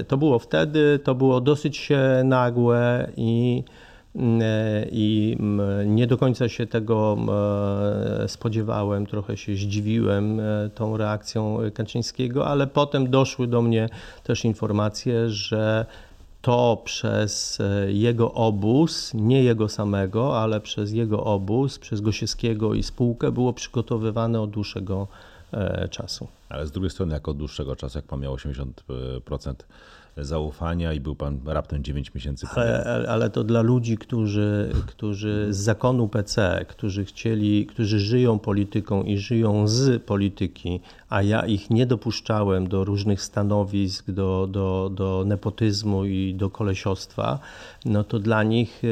to było wtedy, to było dosyć się nagłe i i nie do końca się tego spodziewałem, trochę się zdziwiłem e, tą reakcją Kaczyńskiego, ale potem doszły do mnie też informacje, że to przez e, jego obóz, nie jego samego, ale przez jego obóz, przez Gosiewskiego i spółkę było przygotowywane od dłuższego e, czasu. Ale z drugiej strony, jako od dłuższego czasu, jak pan miał 80% zaufania i był pan raptem 9 miesięcy ale, ale, to dla ludzi, którzy, którzy z zakonu PC, którzy chcieli, którzy żyją polityką i żyją z polityki, a ja ich nie dopuszczałem do różnych stanowisk, do, do, do nepotyzmu i do kolesiostwa, no to dla nich y,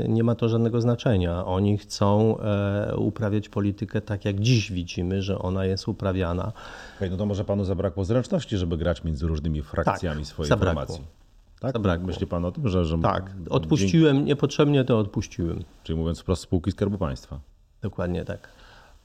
y, nie ma to żadnego znaczenia. Oni chcą e, uprawiać politykę tak, jak dziś widzimy, że ona jest uprawiana. Okay, no to może panu zabrakło zręczności, żeby grać między różnymi frakcjami tak, swojej zabrakło. formacji. Tak? Zabrakło. Myśli pan o tym, że... że tak, odpuściłem, dzięki... niepotrzebnie to odpuściłem. Czyli mówiąc wprost spółki Skarbu Państwa. Dokładnie tak.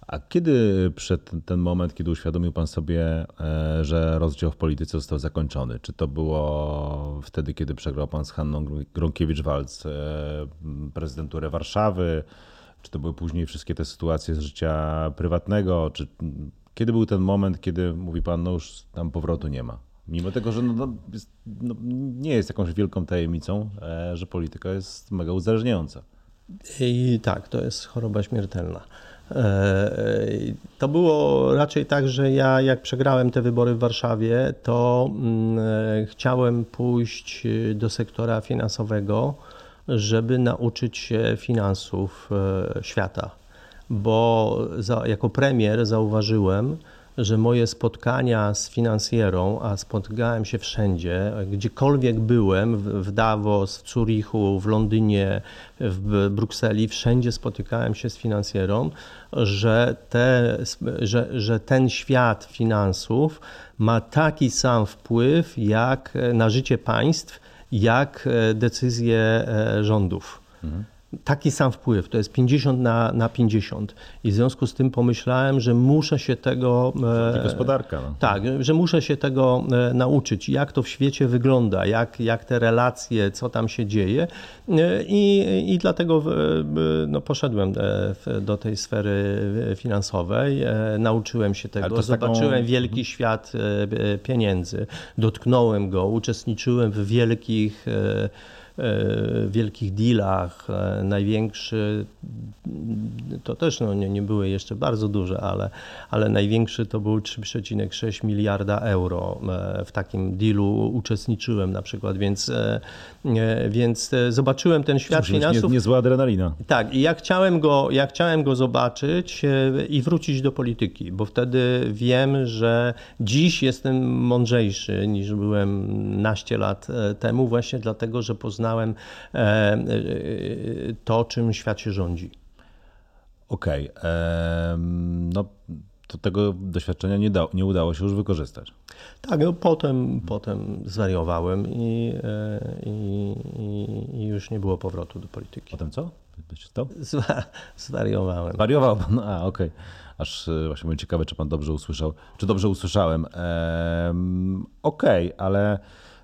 A kiedy przed ten moment, kiedy uświadomił Pan sobie, e, że rozdział w polityce został zakończony? Czy to było wtedy, kiedy przegrał Pan z Hanną Gronkiewicz-Walc e, prezydenturę Warszawy? Czy to były później wszystkie te sytuacje z życia prywatnego? Czy kiedy był ten moment, kiedy mówi Pan, no już tam powrotu nie ma? Mimo tego, że no, no, no, nie jest jakąś wielką tajemnicą, e, że polityka jest mega uzależniająca. I tak, to jest choroba śmiertelna. E, to było raczej tak, że ja jak przegrałem te wybory w Warszawie, to mm, e, chciałem pójść do sektora finansowego, żeby nauczyć się finansów świata, bo za, jako premier zauważyłem, że moje spotkania z finansjerą, a spotykałem się wszędzie, gdziekolwiek byłem, w Davos, w Zurichu, w Londynie, w Brukseli, wszędzie spotykałem się z finansjerą, że, te, że, że ten świat finansów ma taki sam wpływ jak na życie państw, jak decyzje e, rządów. Mhm taki sam wpływ, to jest 50 na, na 50. I w związku z tym pomyślałem, że muszę się tego. E, gospodarka. No. Tak, że muszę się tego e, nauczyć, jak to w świecie wygląda, jak, jak te relacje, co tam się dzieje. E, I, i dlatego no, poszedłem do tej sfery finansowej, nauczyłem się tego, zobaczyłem taką... wielki mhm. świat pieniędzy, dotknąłem go, uczestniczyłem w wielkich wielkich dealach. E, największy, to też no, nie, nie były jeszcze bardzo duże, ale, ale największy to był 3,6 miliarda euro. E, w takim dealu uczestniczyłem na przykład, więc, więc zobaczyłem ten świat Cóż, finansów. Nie, niezła adrenalina. Tak, i ja chciałem, go, ja chciałem go zobaczyć i wrócić do polityki, bo wtedy wiem, że dziś jestem mądrzejszy niż byłem naście lat temu, właśnie dlatego, że poznałem poznałem e, e, to, czym świat się rządzi. Okej. Okay. No to tego doświadczenia nie, da, nie udało się już wykorzystać. Tak, no potem, potem zwariowałem i, e, i, i, już nie było powrotu do polityki. Potem co? Zwa, zwariowałem. Zwariował pan? A, okej. Okay. Aż właśnie byłem ciekawy, czy pan dobrze usłyszał, czy dobrze usłyszałem. Ehm, okej, okay, ale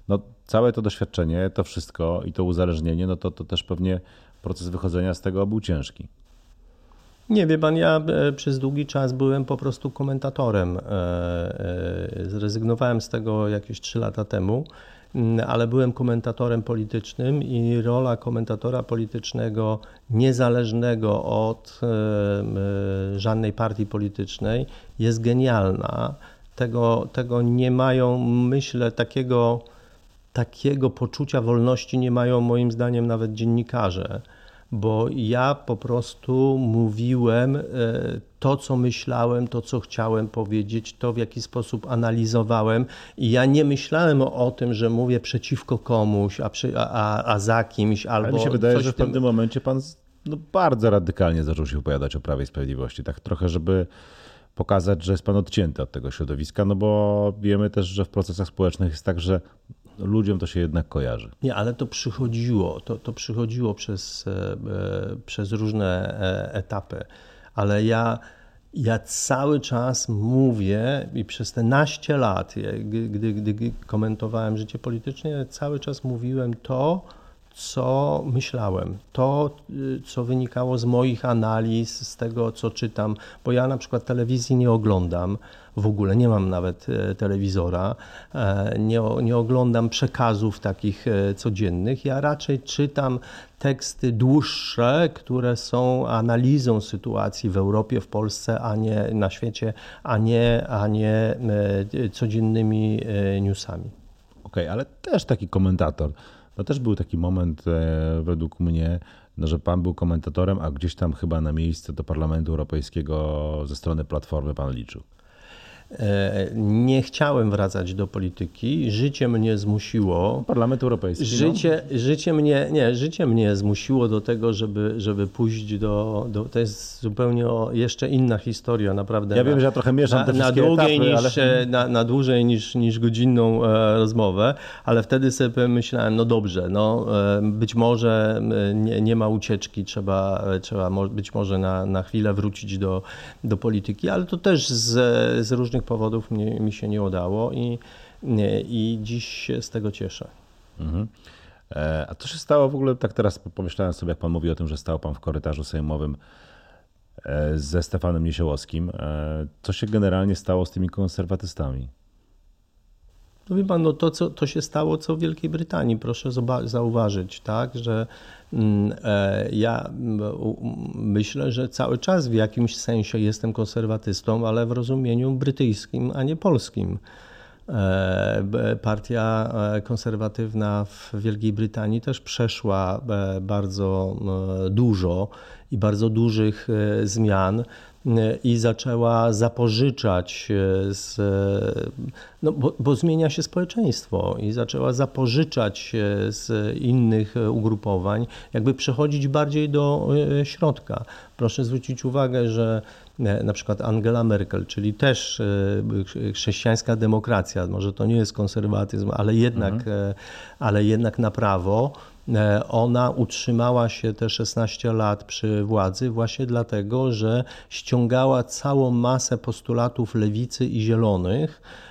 no, całe to doświadczenie, to wszystko i to uzależnienie, no to, to też pewnie proces wychodzenia z tego był ciężki. Nie wie pan, ja e, przez długi czas byłem po prostu komentatorem. E, e, zrezygnowałem z tego jakieś 3 lata temu, mm, ale byłem komentatorem politycznym i rola komentatora politycznego niezależnego od żadnej partii politycznej jest genialna. Tego, tego nie mają, myślę, takiego takiego poczucia wolności nie mają moim zdaniem nawet dziennikarze, bo ja po prostu mówiłem e, to, co myślałem, to, co chciałem powiedzieć, to, w jaki sposób analizowałem. I ja nie myślałem o, o tym, że mówię przeciwko komuś, a, przy, a, a za kimś, albo. Ale mi się wydaje, że w pewnym momencie pan no, bardzo radykalnie zaczął się opowiadać o Prawie i Sprawiedliwości. Tak trochę, żeby pokazać, że jest pan odcięty od tego środowiska, no bo wiemy też, że w procesach społecznych jest tak, że ludziom to się jednak kojarzy. Nie, ale to przychodziło, to, to przychodziło przez, e, e, przez różne e, etapy, ale ja, ja cały czas mówię i przez te naście lat, gdy, gdy komentowałem życie polityczne, cały czas mówiłem to, co myślałem, to, y, co wynikało z moich analiz, z tego, co czytam, bo ja na przykład telewizji nie oglądam w ogóle, nie mam nawet e, telewizora, e, nie, nie oglądam przekazów takich e, codziennych, ja raczej czytam teksty dłuższe, które są analizą sytuacji w Europie, w Polsce, a nie na świecie, a nie, a nie codziennymi newsami. Okej, okay, ale też taki komentator no też był taki moment e, według mnie, no, że pan był komentatorem, a gdzieś tam chyba na miejsce do Parlamentu Europejskiego ze strony Platformy pan liczył. E, nie chciałem wracać do polityki. Życie mnie zmusiło. Parlament Europejski. Życie, no. życie, mnie, nie, życie mnie zmusiło do tego, żeby, żeby pójść do, do. To jest zupełnie jeszcze inna historia, naprawdę. Ja na, wiem, że ja trochę mieszam na, te na długiej etapy, niż, ale... na, na dłużej niż, niż godzinną e, rozmowę, ale wtedy sobie myślałem, no dobrze, no, e, być może nie, nie ma ucieczki, trzeba, trzeba być może na, na chwilę wrócić do, do polityki, ale to też z, z różnych różnych powodów mi, mi się nie udało i, i dziś się z tego cieszę. Mhm. E, a co się stało w ogóle, tak teraz pomyślałem sobie, jak pan mówi o tym, że stał pan w korytarzu sejmowym e, ze Stefanem Niesiołowskim. E, co się generalnie stało z tymi konserwatystami? No wie pan, no to, co, to się stało co w Wielkiej Brytanii, proszę zauważyć, tak, że ja myślę, że cały czas w jakimś sensie jestem konserwatystą, ale w rozumieniu brytyjskim, a nie polskim. E, partia e, konserwatywna w Wielkiej Brytanii też przeszła bardzo dużo i bardzo dużych zmian i zaczęła zapożyczać e, z, no bo, bo, zmienia się społeczeństwo i zaczęła zapożyczać z innych ugrupowań, jakby przechodzić bardziej do e, środka. Proszę zwrócić uwagę, że e, na przykład Angela Merkel, czyli też chrześcijańska demokracja, może to nie jest konserwatyzm, ale jednak, mhm. ale jednak na prawo, E, ona utrzymała się te 16 lat przy władzy właśnie dlatego, że ściągała całą masę postulatów lewicy i zielonych E,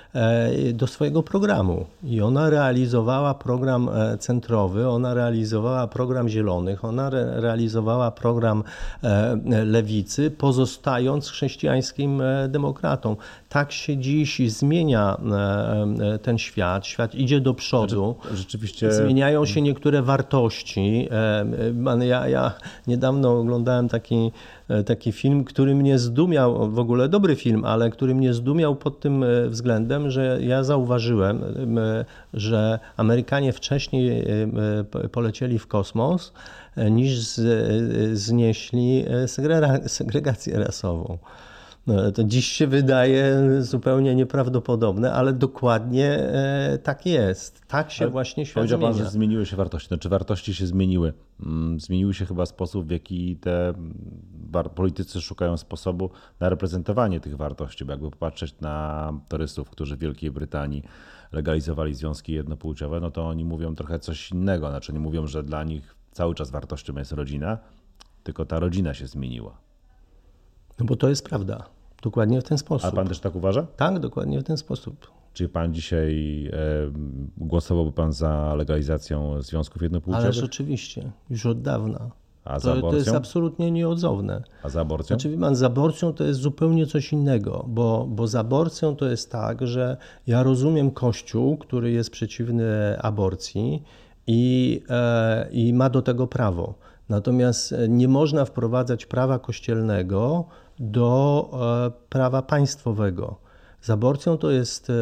do swojego programu. I ona realizowała program e, centrowy, ona realizowała program zielonych, ona re realizowała program e, lewicy, pozostając chrześcijańskim demokratą. Tak się dziś zmienia ten świat. Świat idzie do przodu. Rzeczywiście. Zmieniają się niektóre wartości. Ja, ja niedawno oglądałem taki E, taki film, który mnie zdumiał, w ogóle dobry film, ale który mnie zdumiał pod tym e, względem, że ja zauważyłem, e, że Amerykanie wcześniej polecieli w kosmos niż znieśli segregację rasową. No, to dziś się wydaje zupełnie nieprawdopodobne, ale dokładnie e, tak jest. Tak się ale właśnie świat Powiedział zmienia. Pan, że zmieniły się wartości. Czy wartości się zmieniły? Mm, zmieniły się chyba sposób, w jaki te politycy szukają sposobu na reprezentowanie tych wartości, bo jakby popatrzeć na turystów, którzy w Wielkiej Brytanii legalizowali związki jednopłciowe, no to oni mówią trochę coś innego. Znaczy nie mówią, że dla nich cały czas wartością jest rodzina, tylko ta rodzina się zmieniła. No bo to jest prawda. Dokładnie w ten sposób. A pan też tak uważa? Tak, dokładnie w ten sposób. Czy pan dzisiaj e, głosowałby pan za legalizacją związków jednopłciowych? Ale rzeczywiście, już od dawna. A za to, to jest absolutnie nieodzowne. A za aborcją? Znaczy, pan, z aborcją to jest zupełnie coś innego, bo, bo z aborcją to jest tak, że ja rozumiem Kościół, który jest przeciwny aborcji i, e, i ma do tego prawo. Natomiast e, nie można wprowadzać prawa kościelnego do e, prawa państwowego. Z aborcją to jest, e,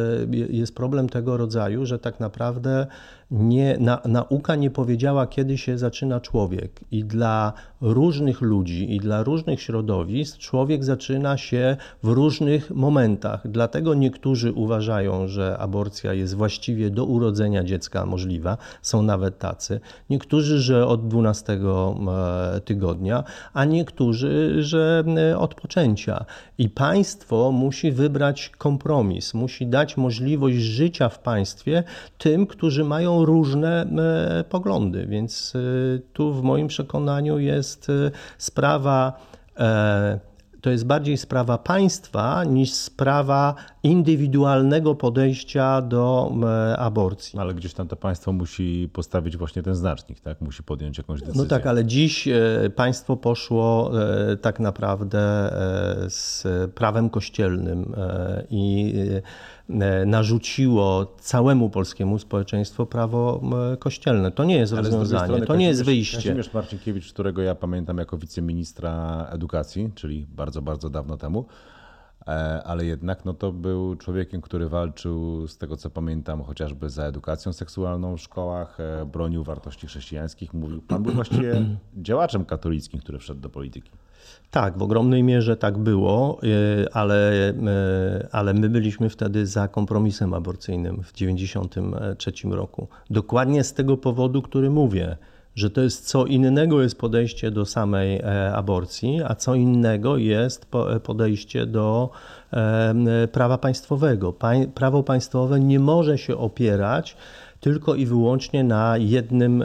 jest problem tego rodzaju, że tak naprawdę nie, na, nauka nie powiedziała, kiedy się zaczyna człowiek. I dla różnych ludzi, i dla różnych środowisk człowiek zaczyna się w różnych momentach. Dlatego niektórzy uważają, że aborcja jest właściwie do urodzenia dziecka możliwa. Są nawet tacy. Niektórzy, że od 12 e, tygodnia, a niektórzy, że e, od poczęcia. I państwo musi wybrać kompromis, musi dać możliwość życia w państwie tym, którzy mają różne e, poglądy, więc e, tu w moim przekonaniu jest e, sprawa to jest bardziej sprawa państwa niż sprawa indywidualnego podejścia do aborcji. Ale gdzieś tam to państwo musi postawić właśnie ten znacznik, tak? Musi podjąć jakąś decyzję. No tak, ale dziś państwo poszło tak naprawdę z prawem kościelnym i E, narzuciło całemu polskiemu społeczeństwu prawo kościelne. To nie jest Ale rozwiązanie, to nie jest wyjście. Kazimierz Marcinkiewicz, którego ja pamiętam jako wiceministra edukacji, czyli bardzo, bardzo dawno temu, e, ale jednak no to był człowiekiem, który walczył, z tego co pamiętam, chociażby za edukacją seksualną w szkołach, e, bronił wartości chrześcijańskich. Mówił, pan był właściwie działaczem katolickim, który wszedł do polityki. Tak, w ogromnej mierze tak było, e, ale, e, ale my byliśmy wtedy za kompromisem aborcyjnym w 1993 roku. Dokładnie z tego powodu, który mówię, że to jest co innego jest podejście do samej e, aborcji, a co innego jest podejście do prawa państwowego. Prawo państwowe nie może się opierać tylko i wyłącznie na jednym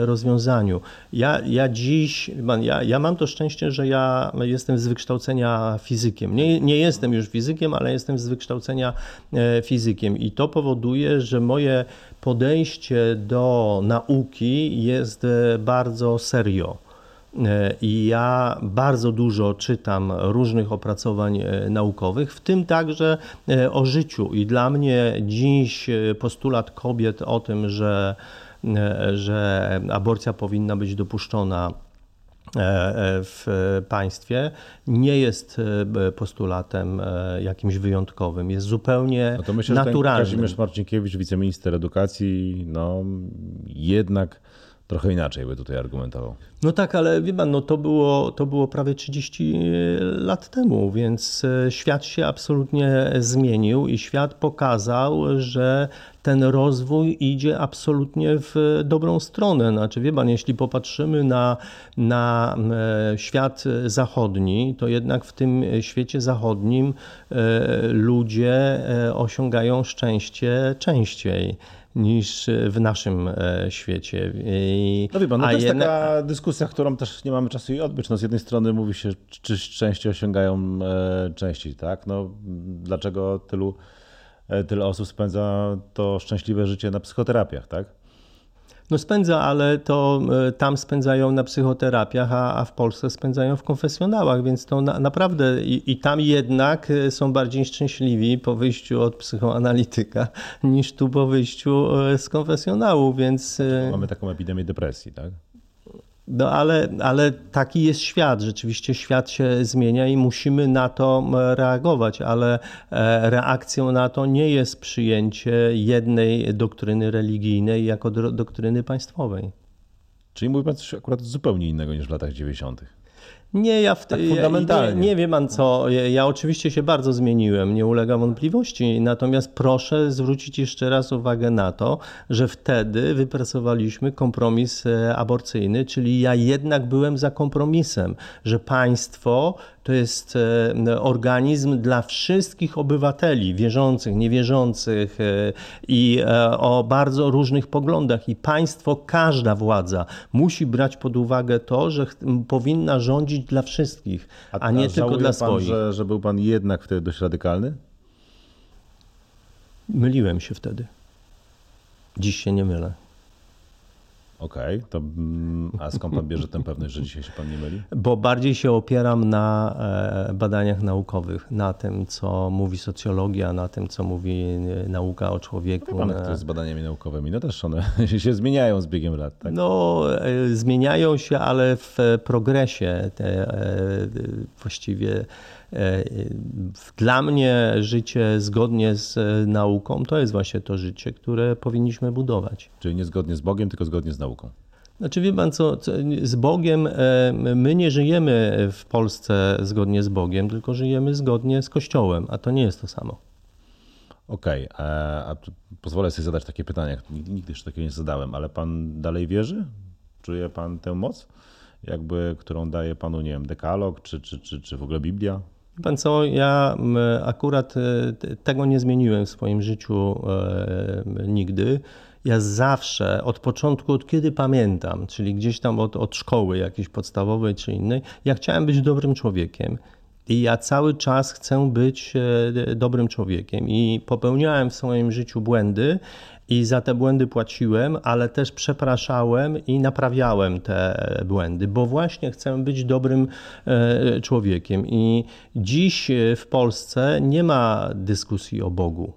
rozwiązaniu. Ja, ja dziś, ja, ja mam to szczęście, że ja jestem z wykształcenia fizykiem. Nie, nie jestem już fizykiem, ale jestem z wykształcenia e, fizykiem i to powoduje, że moje podejście do nauki jest e, bardzo serio. E, I ja bardzo dużo czytam różnych opracowań e, naukowych, w tym także e, o życiu. I dla mnie dziś postulat kobiet o tym, że, że aborcja powinna być dopuszczona w państwie nie jest postulatem jakimś wyjątkowym, jest zupełnie no to myślę, naturalnym. Że Kazimierz Marcinkiewicz, wiceminister edukacji, no jednak trochę inaczej by tutaj argumentował. No tak, ale wie pan, no to, było, to było prawie 30 lat temu, więc e, świat się absolutnie zmienił i świat pokazał, że ten rozwój idzie absolutnie w dobrą stronę. Znaczy, wie pan, jeśli popatrzymy na, na e, świat zachodni, to jednak w tym świecie zachodnim e, ludzie osiągają szczęście częściej niż w naszym e, świecie. I, no wie pan, no to jest jedna... taka dyskusja, którą też nie mamy czasu jej odbyć. No z jednej strony mówi się, czy szczęście osiągają e, częściej, tak? No, dlaczego tylu, e, tyle osób spędza to szczęśliwe życie na psychoterapiach, tak? No spędza, ale to e, tam spędzają na psychoterapiach, a, a w Polsce spędzają w konfesjonałach, więc to na, naprawdę i, i, tam jednak e, są bardziej szczęśliwi po wyjściu od psychoanalityka niż tu po wyjściu e, z konfesjonału, więc... Mamy taką epidemię depresji, tak? No ale, ale taki jest świat, rzeczywiście świat się zmienia i musimy na to reagować, ale e, reakcją na to nie jest przyjęcie jednej doktryny religijnej jako doktryny państwowej. Czyli mówi pan coś akurat zupełnie innego niż w latach 90. Nie, ja w tak fundamentalnie. Nie, nie wie pan co. Ja, ja, oczywiście się bardzo zmieniłem, nie ulega wątpliwości. Natomiast proszę zwrócić jeszcze raz uwagę na to, że wtedy wypracowaliśmy kompromis e, aborcyjny, czyli ja jednak byłem za kompromisem, że państwo to jest e, organizm dla wszystkich obywateli, wierzących, niewierzących e, i e, o bardzo różnych poglądach. I państwo, każda władza musi brać pod uwagę to, że powinna rządzić dla wszystkich, a, a nie a tylko dla pan, swoich. Że, że był pan jednak wtedy dość radykalny? Myliłem się wtedy. Dziś się nie mylę. Okej, okay, to mm, a skąd pan bierze tę pewność, że dzisiaj się pan nie myli? Bo bardziej się opieram na e, badaniach naukowych, na tym, co mówi socjologia, na tym, co mówi e, nauka o człowieku. No pan, jak to jest z badaniami naukowymi? No też one się zmieniają z biegiem lat. Tak? No, e, zmieniają się, ale w progresie te, właściwie dla mnie życie zgodnie z nauką to jest właśnie to życie, które powinniśmy budować. Czyli nie zgodnie z Bogiem, tylko zgodnie z nauką. Znaczy wie pan co, z Bogiem, e, my nie żyjemy w Polsce zgodnie z Bogiem, tylko żyjemy zgodnie z Kościołem, a to nie jest to samo. Okej, okay, a pozwolę sobie zadać takie pytanie, nigdy jeszcze takiego nie zadałem, ale pan dalej wierzy? Czuje pan tę moc, jakby, którą daje panu, nie wiem, dekalog, czy, czy, czy, czy w ogóle Biblia? Pan co, ja akurat e, tego nie zmieniłem w swoim życiu e, nigdy. Ja zawsze, od początku, od kiedy pamiętam, czyli gdzieś tam od, od szkoły jakiejś podstawowej czy innej, ja chciałem być dobrym człowiekiem. I ja cały czas chcę być e, dobrym człowiekiem. I popełniałem w swoim życiu błędy, i za te błędy płaciłem, ale też przepraszałem i naprawiałem te błędy, bo właśnie chcę być dobrym e, człowiekiem. I dziś w Polsce nie ma dyskusji o Bogu.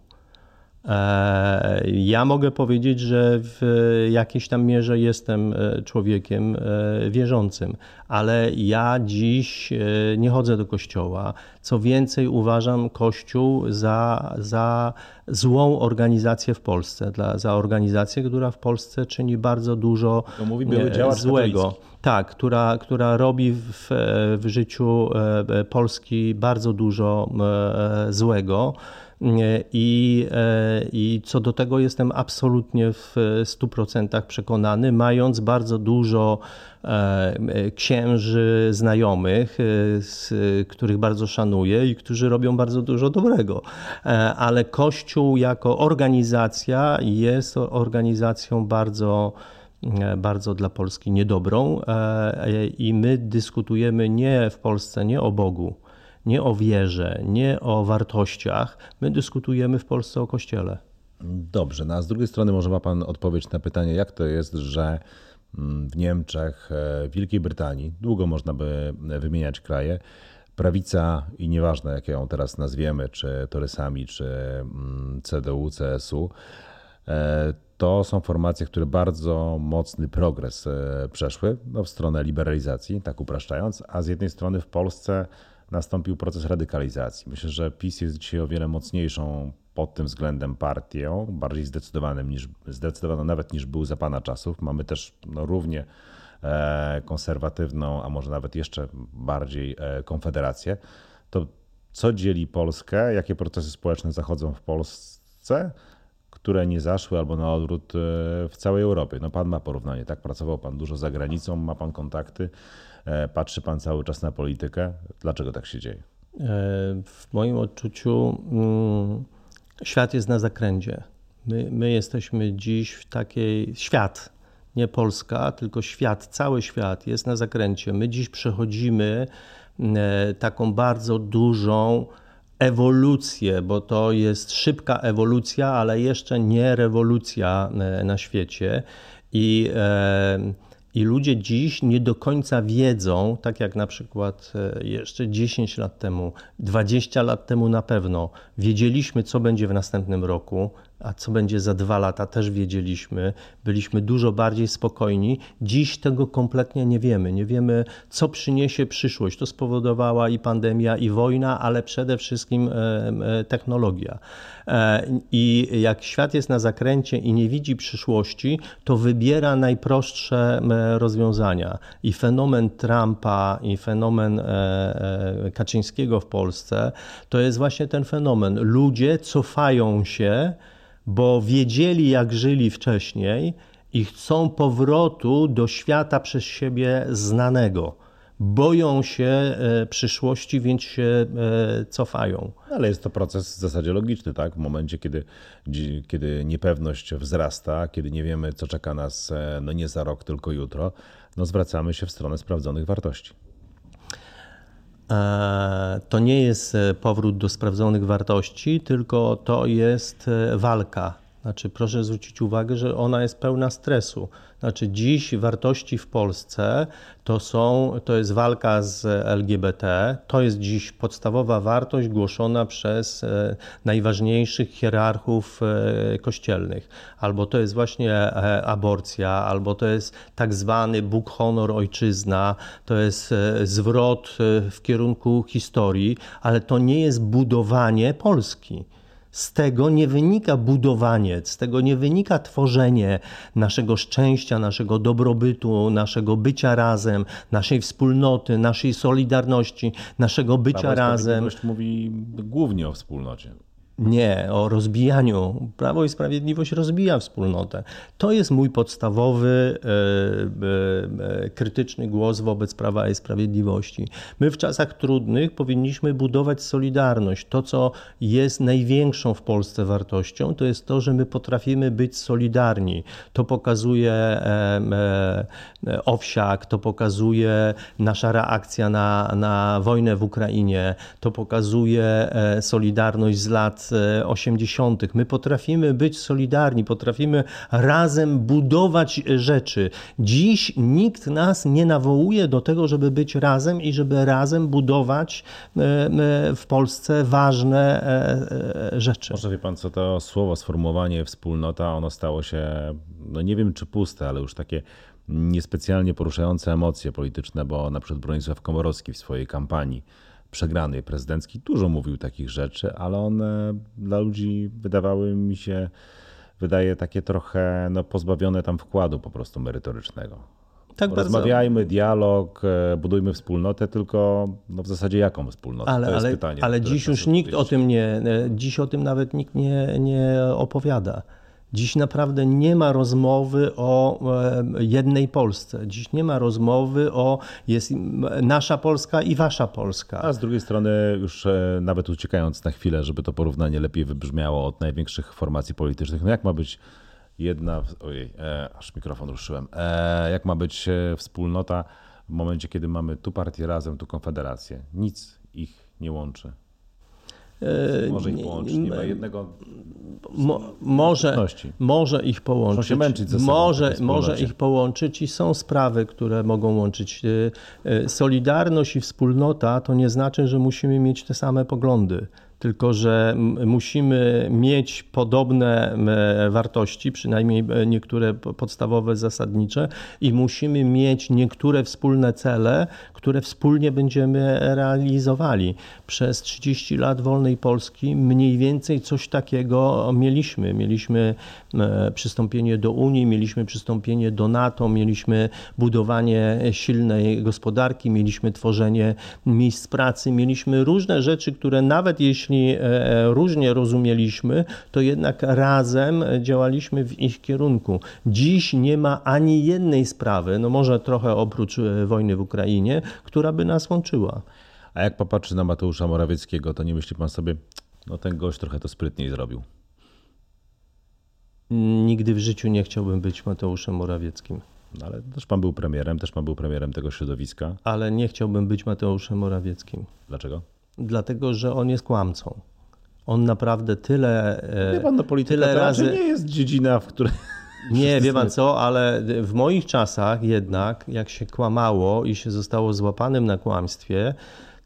E, ja mogę powiedzieć, że w jakiejś tam mierze jestem e, człowiekiem e, wierzącym, ale ja dziś nie chodzę do kościoła. Co więcej, uważam Kościół za, za złą organizację w Polsce, dla, za organizację, która w Polsce czyni bardzo dużo złego. Tak, która, która robi w, w życiu Polski bardzo dużo złego. I, e, I co do tego jestem absolutnie w 100% przekonany, mając bardzo dużo e, księży znajomych, e, których bardzo szanuję i którzy robią bardzo dużo dobrego. Ale Kościół jako organizacja jest organizacją bardzo bardzo dla Polski niedobrą i my dyskutujemy nie w Polsce nie o Bogu, nie o wierze, nie o wartościach. My dyskutujemy w Polsce o Kościele. Dobrze, no a z drugiej strony może ma Pan odpowiedź na pytanie, jak to jest, że mm, w Niemczech, e, w Wielkiej Brytanii, długo można by wymieniać kraje, prawica i nieważne jak ją teraz nazwiemy, czy Torysami, czy mm, CDU, CSU, e, to są formacje, które bardzo mocny progres e, przeszły no, w stronę liberalizacji, tak upraszczając, a z jednej strony w Polsce nastąpił proces radykalizacji. Myślę, że PiS jest dzisiaj o wiele mocniejszą pod tym względem partią, bardziej zdecydowanym niż, zdecydowaną nawet niż był za pana czasów. Mamy też no, równie e, konserwatywną, a może nawet jeszcze bardziej e, konfederację. To co dzieli Polskę? Jakie procesy społeczne zachodzą w Polsce? które nie zaszły albo na odwrót e, w całej Europie. No pan ma porównanie, tak? Pracował pan dużo za granicą, ma pan kontakty. E, patrzy pan cały czas na politykę. Dlaczego tak się dzieje? E, w moim odczuciu mm, świat jest na zakręcie. My, my jesteśmy dziś w takiej. Świat, nie Polska, tylko świat, cały świat jest na zakręcie. My dziś przechodzimy e, taką bardzo dużą ewolucję, bo to jest szybka ewolucja, ale jeszcze nie rewolucja na świecie. I i ludzie dziś nie do końca wiedzą, tak jak na przykład e, jeszcze 10 lat temu, 20 lat temu na pewno, wiedzieliśmy, co będzie w następnym roku, a co będzie za dwa lata, też wiedzieliśmy. Byliśmy dużo bardziej spokojni. Dziś tego kompletnie nie wiemy. Nie wiemy, co przyniesie przyszłość. To spowodowała i pandemia, i wojna, ale przede wszystkim e, e, technologia. E, I jak świat jest na zakręcie i nie widzi przyszłości, to wybiera najprostsze rozwiązania. I fenomen Trumpa, i fenomen Kaczyńskiego w Polsce to jest właśnie ten fenomen. Ludzie cofają się bo wiedzieli, jak żyli wcześniej i chcą powrotu do świata przez siebie znanego. Boją się e, przyszłości, więc się e, cofają. Ale jest to proces w zasadzie logiczny, tak? W momencie, kiedy, kiedy niepewność wzrasta, kiedy nie wiemy, co czeka nas e, no nie za rok, tylko jutro, no zwracamy się w stronę sprawdzonych wartości. E, to nie jest e, powrót do sprawdzonych wartości, tylko to jest e, walka. Znaczy, proszę zwrócić uwagę, że ona jest pełna stresu. Znaczy dziś wartości w Polsce to są, to jest walka z LGBT, to jest dziś podstawowa wartość głoszona przez e, najważniejszych hierarchów e, kościelnych. Albo to jest właśnie e, aborcja, albo to jest tak zwany Bóg, honor, ojczyzna, to jest zwrot w kierunku historii, ale to nie jest budowanie Polski. Z tego nie wynika budowanie, z tego nie wynika tworzenie naszego szczęścia, naszego dobrobytu, naszego bycia razem, naszej wspólnoty, naszej solidarności, naszego bycia Prawo razem. mówi głównie o wspólnocie. Nie, o rozbijaniu. Prawo i Sprawiedliwość rozbija wspólnotę. To jest mój podstawowy e, e, krytyczny głos wobec Prawa i Sprawiedliwości. My w czasach trudnych powinniśmy budować solidarność. To, co jest największą w Polsce wartością, to jest to, że my potrafimy być solidarni. To pokazuje e, Owsiak, to pokazuje nasza reakcja na, na wojnę w Ukrainie, to pokazuje solidarność z lat lat 80. My potrafimy być solidarni, potrafimy razem budować rzeczy. Dziś nikt nas nie nawołuje do tego, żeby być razem i żeby razem budować w Polsce ważne rzeczy. Może wie pan, co to słowo, sformułowanie wspólnota, ono stało się, no nie wiem czy puste, ale już takie niespecjalnie poruszające emocje polityczne, bo na przykład Bronisław Komorowski w swojej kampanii przegranej prezydenckiej dużo mówił takich rzeczy, ale one dla ludzi wydawały mi się, wydaje takie trochę no, pozbawione tam wkładu po prostu merytorycznego. Tak Rozmawiajmy, dialog, e, budujmy wspólnotę, tylko no w zasadzie jaką wspólnotę? Ale, to jest ale, pytanie. Ale dziś już nikt o tym nie, e, dziś o tym nawet nikt nie, nie opowiada. Dziś naprawdę nie ma rozmowy o e, jednej Polsce. Dziś nie ma rozmowy o jest nasza Polska i wasza Polska. A z drugiej strony, już e, nawet uciekając na chwilę, żeby to porównanie lepiej wybrzmiało od największych formacji politycznych, no jak ma być jedna. Ojej, e, aż mikrofon ruszyłem. E, jak ma być wspólnota w momencie, kiedy mamy tu partię razem, tu konfederację? Nic ich nie łączy. Może ich połączyć, nie ma jednego. Mo, może, może ich połączyć. się męczyć ze sobą może, może ich połączyć i są sprawy, które mogą łączyć. Y, y, solidarność i wspólnota to nie znaczy, że musimy mieć te same poglądy tylko że musimy mieć podobne wartości, przynajmniej e, niektóre podstawowe, zasadnicze, i musimy mieć niektóre wspólne cele, które wspólnie będziemy realizowali. Przez 30 lat wolnej Polski mniej więcej coś takiego mieliśmy. Mieliśmy przystąpienie do Unii, mieliśmy przystąpienie do NATO, mieliśmy budowanie silnej gospodarki, mieliśmy tworzenie miejsc pracy, mieliśmy różne rzeczy, które nawet jeśli e, różnie rozumieliśmy, to jednak razem działaliśmy w ich kierunku. Dziś nie ma ani jednej sprawy, no może trochę oprócz e, wojny w Ukrainie, która by nas łączyła. A jak popatrzy na Mateusza Morawieckiego, to nie myśli pan sobie, no ten gość trochę to sprytniej zrobił? Nigdy w życiu nie chciałbym być Mateuszem Morawieckim. No ale też pan był premierem, też pan był premierem tego środowiska. Ale nie chciałbym być Mateuszem Morawieckim. Dlaczego? Dlatego że on jest kłamcą. On naprawdę tyle. E, wie pan, no polityka tyle to razy nie jest dziedzina, w której. Nie, wie pan co, ale w moich czasach jednak, jak się kłamało i się zostało złapanym na kłamstwie,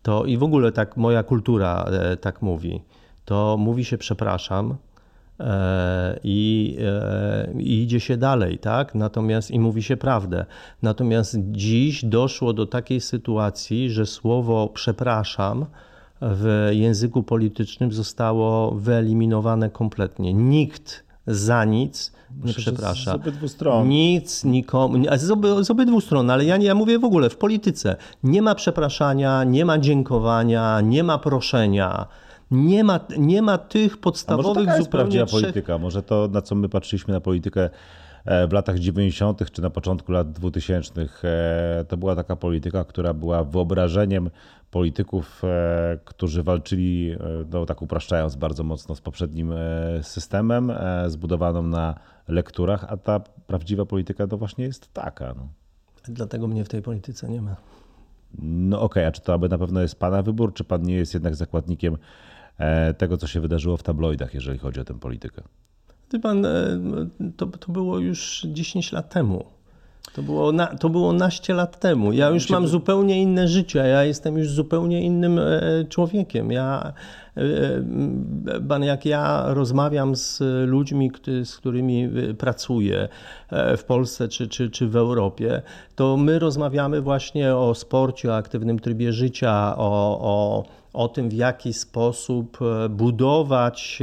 to i w ogóle tak moja kultura e, tak mówi, to mówi się przepraszam, e, i, i, idzie się dalej, tak? Natomiast i mówi się prawdę. Natomiast dziś doszło do takiej sytuacji, że słowo przepraszam w języku politycznym zostało wyeliminowane kompletnie. Nikt za nic nie przeprasza. Z obydwu stron. Nic nikomu. Z, oby, z obydwu stron, ale ja, ja mówię w ogóle w polityce. Nie ma przepraszania, nie ma dziękowania, nie ma proszenia. Nie ma, nie ma tych podstawowych A może taka jest prawdziwa trzech... polityka. Może to, na co my patrzyliśmy na politykę w latach 90. czy na początku lat 2000, e, to była taka polityka, która była wyobrażeniem polityków, e, którzy walczyli, e, no, tak upraszczając bardzo mocno, z poprzednim e, systemem zbudowaną na lekturach, a ta prawdziwa polityka to właśnie jest taka. No. Dlatego mnie w tej polityce nie ma. No okej, okay, a czy to aby na pewno jest Pana wybór, czy Pan nie jest jednak zakładnikiem tego, co się wydarzyło w tabloidach, jeżeli chodzi o tę politykę? Ty pan, to, to było już 10 lat temu. To było, na, to było naście lat temu. Ja już mam zupełnie inne życie, ja jestem już zupełnie innym e, człowiekiem. Ja, e, e, jak ja rozmawiam z ludźmi, z którymi pracuję w Polsce czy, czy, czy w Europie, to my rozmawiamy właśnie o sporcie, o aktywnym trybie życia, o, o o tym, w jaki sposób e, budować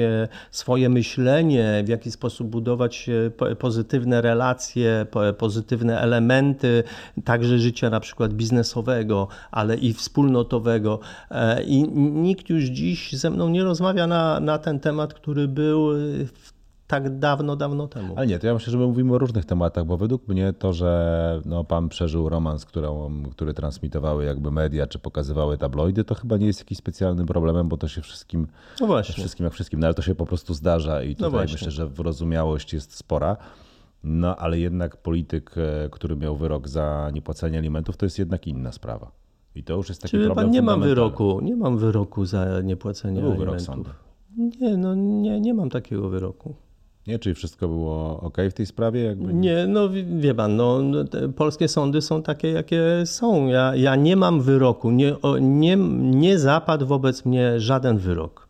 swoje myślenie, w jaki sposób budować pozytywne relacje, pozytywne elementy także życia na przykład biznesowego, ale i wspólnotowego. E, I nikt już dziś ze mną nie rozmawia na, na ten temat, który był w tak dawno, dawno temu. Ale nie, to ja myślę, że my mówimy o różnych tematach, bo według mnie to, że no, pan przeżył romans, którą, który transmitowały jakby media, czy pokazywały tabloidy, to chyba nie jest jakiś specjalnym problemem, bo to się wszystkim, no właśnie. wszystkim jak wszystkim, no, ale to się po prostu zdarza i tutaj no myślę, że wyrozumiałość jest spora. No ale jednak polityk, e, który miał wyrok za niepłacenie alimentów, to jest jednak inna sprawa. I to już jest taki Czyli problem pan nie mam wyroku, nie mam wyroku za niepłacenie Był. Wyrok sądu. Nie, no nie, nie mam takiego wyroku. Nie, czyli wszystko było ok w tej sprawie? Jakby... Nie, no wie pan, no, polskie sądy są takie, jakie są. Ja, ja nie mam wyroku, nie, nie, nie zapadł wobec mnie żaden wyrok.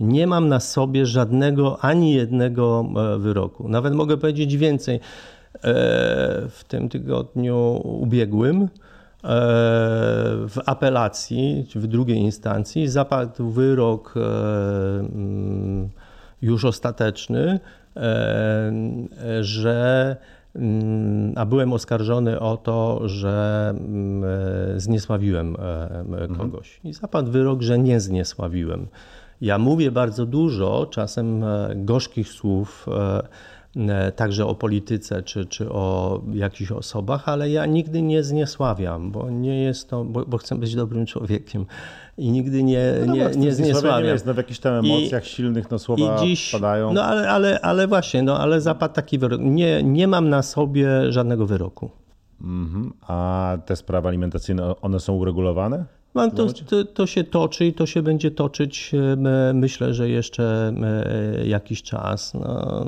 Nie mam na sobie żadnego, ani jednego e, wyroku. Nawet mogę powiedzieć więcej. E, w tym tygodniu ubiegłym w apelacji, w drugiej instancji, zapadł wyrok mm, już ostateczny, że mm, a byłem oskarżony o to, że mm, zniesławiłem mhm. kogoś. I zapadł wyrok, że nie zniesławiłem. Ja mówię bardzo dużo, czasem e, gorzkich słów, e, e, także o polityce czy, czy o jakichś osobach, ale ja nigdy nie zniesławiam, bo nie jest to, bo, bo chcę być dobrym człowiekiem i nigdy nie, no nie, nie zniesławiam. jest no w jakichś tam emocjach I, silnych, no słowa dziś, padają. No ale, ale, ale właśnie, no ale zapadł taki wyrok. Nie, nie mam na sobie żadnego wyroku. Mm -hmm. A te sprawy alimentacyjne, one są uregulowane? No, to, to, to, się toczy i to się będzie toczyć, e, myślę, że jeszcze e, jakiś czas. No,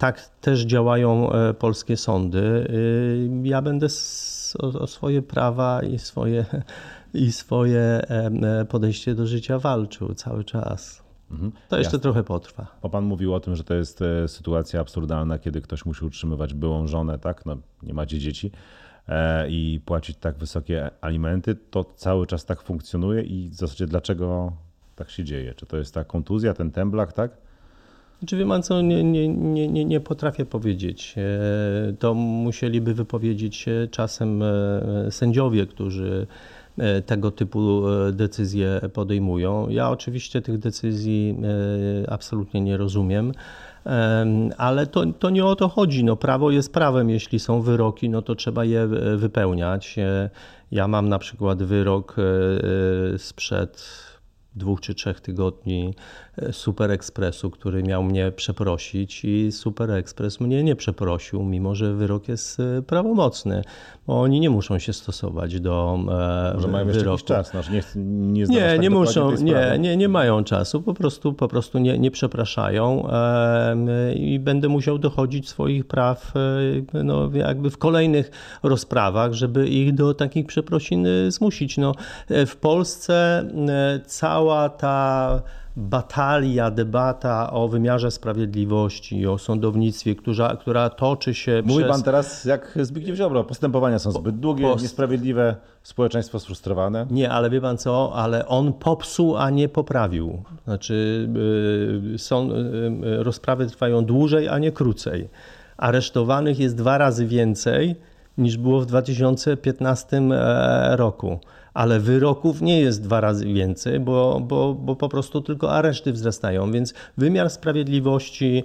tak też działają e, polskie sądy. Ja będę o, swoje prawa i swoje, i swoje podejście do życia walczył cały czas. Mhm. To jeszcze Jasne. trochę potrwa. Bo pan mówił o tym, że to jest sytuacja absurdalna, kiedy ktoś musi utrzymywać byłą żonę, tak? No, nie macie dzieci. E, i płacić tak wysokie alimenty, to cały czas tak funkcjonuje i w zasadzie dlaczego tak się dzieje? Czy to jest ta kontuzja, ten temblak, tak? Czy wie pan co, nie, nie, nie, nie potrafię powiedzieć. E, to musieliby wypowiedzieć czasem e, sędziowie, którzy tego typu decyzje podejmują. Ja oczywiście tych decyzji absolutnie nie rozumiem. Ale to, to nie o to chodzi. No, prawo jest prawem. Jeśli są wyroki, no to trzeba je e, wypełniać. E, ja mam na przykład wyrok e, sprzed dwóch czy trzech tygodni Super Expressu, który miał mnie przeprosić i Super Express mnie nie przeprosił, mimo że wyrok jest e, prawomocny, bo oni nie muszą się stosować do e, Może mają wyroku. jakiś czas, no, nie, nie, nie, tak nie muszą, nie, nie, nie mają czasu, po prostu, po prostu nie, nie przepraszają e, i będę musiał dochodzić swoich praw no, jakby w kolejnych rozprawach, żeby ich do takich przeprosin zmusić. No, w Polsce cała ta batalia, debata o wymiarze sprawiedliwości, o sądownictwie, która, która toczy się Mówi przez... pan teraz jak Zbigniew Ziobro, postępowania są zbyt długie, Post... niesprawiedliwe, społeczeństwo sfrustrowane. Nie, ale wie pan co, ale on popsuł, a nie poprawił. Znaczy yy, są, yy, rozprawy trwają dłużej, a nie krócej. Aresztowanych jest dwa razy więcej niż było w 2015 e, roku ale wyroków nie jest dwa razy więcej, bo, bo, bo po prostu tylko areszty wzrastają. Więc wymiar sprawiedliwości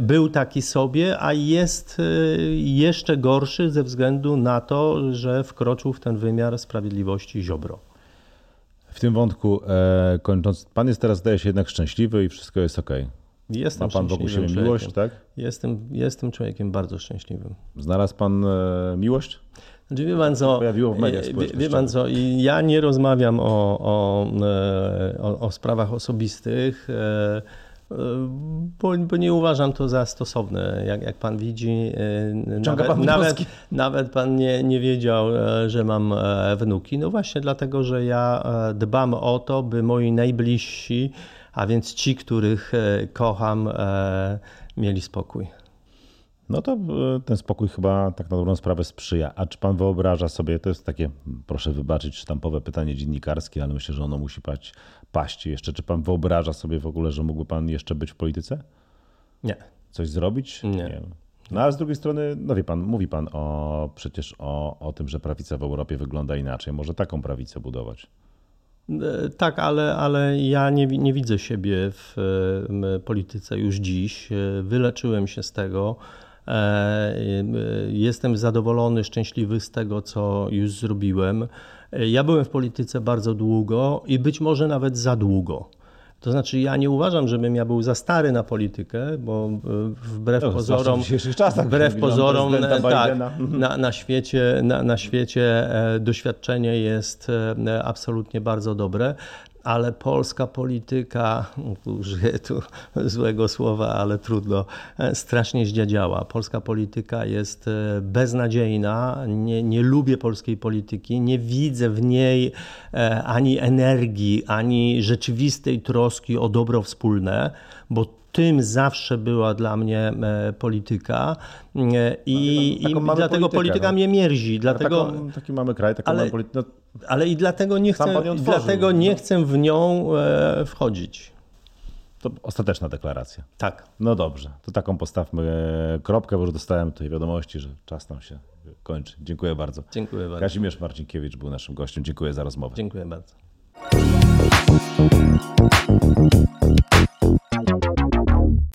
był taki sobie, a jest y, jeszcze gorszy ze względu na to, że wkroczył w ten wymiar sprawiedliwości Ziobro. W tym wątku, e, kończąc, pan jest teraz, zdaje się, jednak szczęśliwy i wszystko jest ok. Jestem Ma pan wokół siebie miłość, tak? Jestem, jestem człowiekiem bardzo szczęśliwym. Znalazł pan e, miłość? Znaczy, wie pan co, pojawiło w mediach wie, wie pan co, ja nie rozmawiam o, o, e, o, o sprawach osobistych, e, e, bo, bo, nie uważam to za stosowne. Jak, jak pan widzi, nawet, pan nawet, nawet, pan nie, nie wiedział, że mam wnuki. No właśnie dlatego, że ja dbam o to, by moi najbliżsi, a więc ci, których kocham, mieli spokój. No to e, ten spokój chyba tak na dobrą sprawę sprzyja. A czy pan wyobraża sobie, to jest takie, proszę wybaczyć, sztampowe pytanie dziennikarskie, ale myślę, że ono musi paść, paść jeszcze. Czy pan wyobraża sobie w ogóle, że mógłby pan jeszcze być w polityce? Nie. Coś zrobić? Nie. Nie. No a z drugiej strony, no wie pan, mówi pan o, przecież o, o tym, że prawica w Europie wygląda inaczej. Może taką prawicę budować? E, tak, ale, ale ja nie, nie widzę siebie w polityce już dziś. E, wyleczyłem się z tego. E, jestem zadowolony, szczęśliwy z tego, co już zrobiłem. E, ja byłem w polityce bardzo długo i być może nawet za długo. To znaczy, ja nie uważam, żebym ja był za stary na politykę, bo e, wbrew no, pozorom, czasach, wbrew pozorom tak, na, na, świecie, na, na świecie doświadczenie jest absolutnie bardzo dobre ale polska polityka, użyję tu złego słowa, ale trudno, strasznie zdziadziała. Polska polityka jest beznadziejna, nie, nie lubię polskiej polityki, nie widzę w niej ani energii, ani rzeczywistej troski o dobro wspólne, bo tym zawsze była dla mnie e, polityka e, i, taką, taką i dlatego politykę, polityka no. mnie mierzi. Dlatego, taką, taki mamy kraj, taką ale, mamy politykę. No, ale i dlatego nie chcę, dlatego nie no. chcę w nią e, wchodzić. To ostateczna deklaracja. Tak. No dobrze, to taką postawmy kropkę, bo już dostałem tutaj wiadomości, że czas nam się kończy. Dziękuję bardzo. Dziękuję bardzo. Kazimierz Marcinkiewicz był naszym gościem. Dziękuję za rozmowę. Dziękuję bardzo.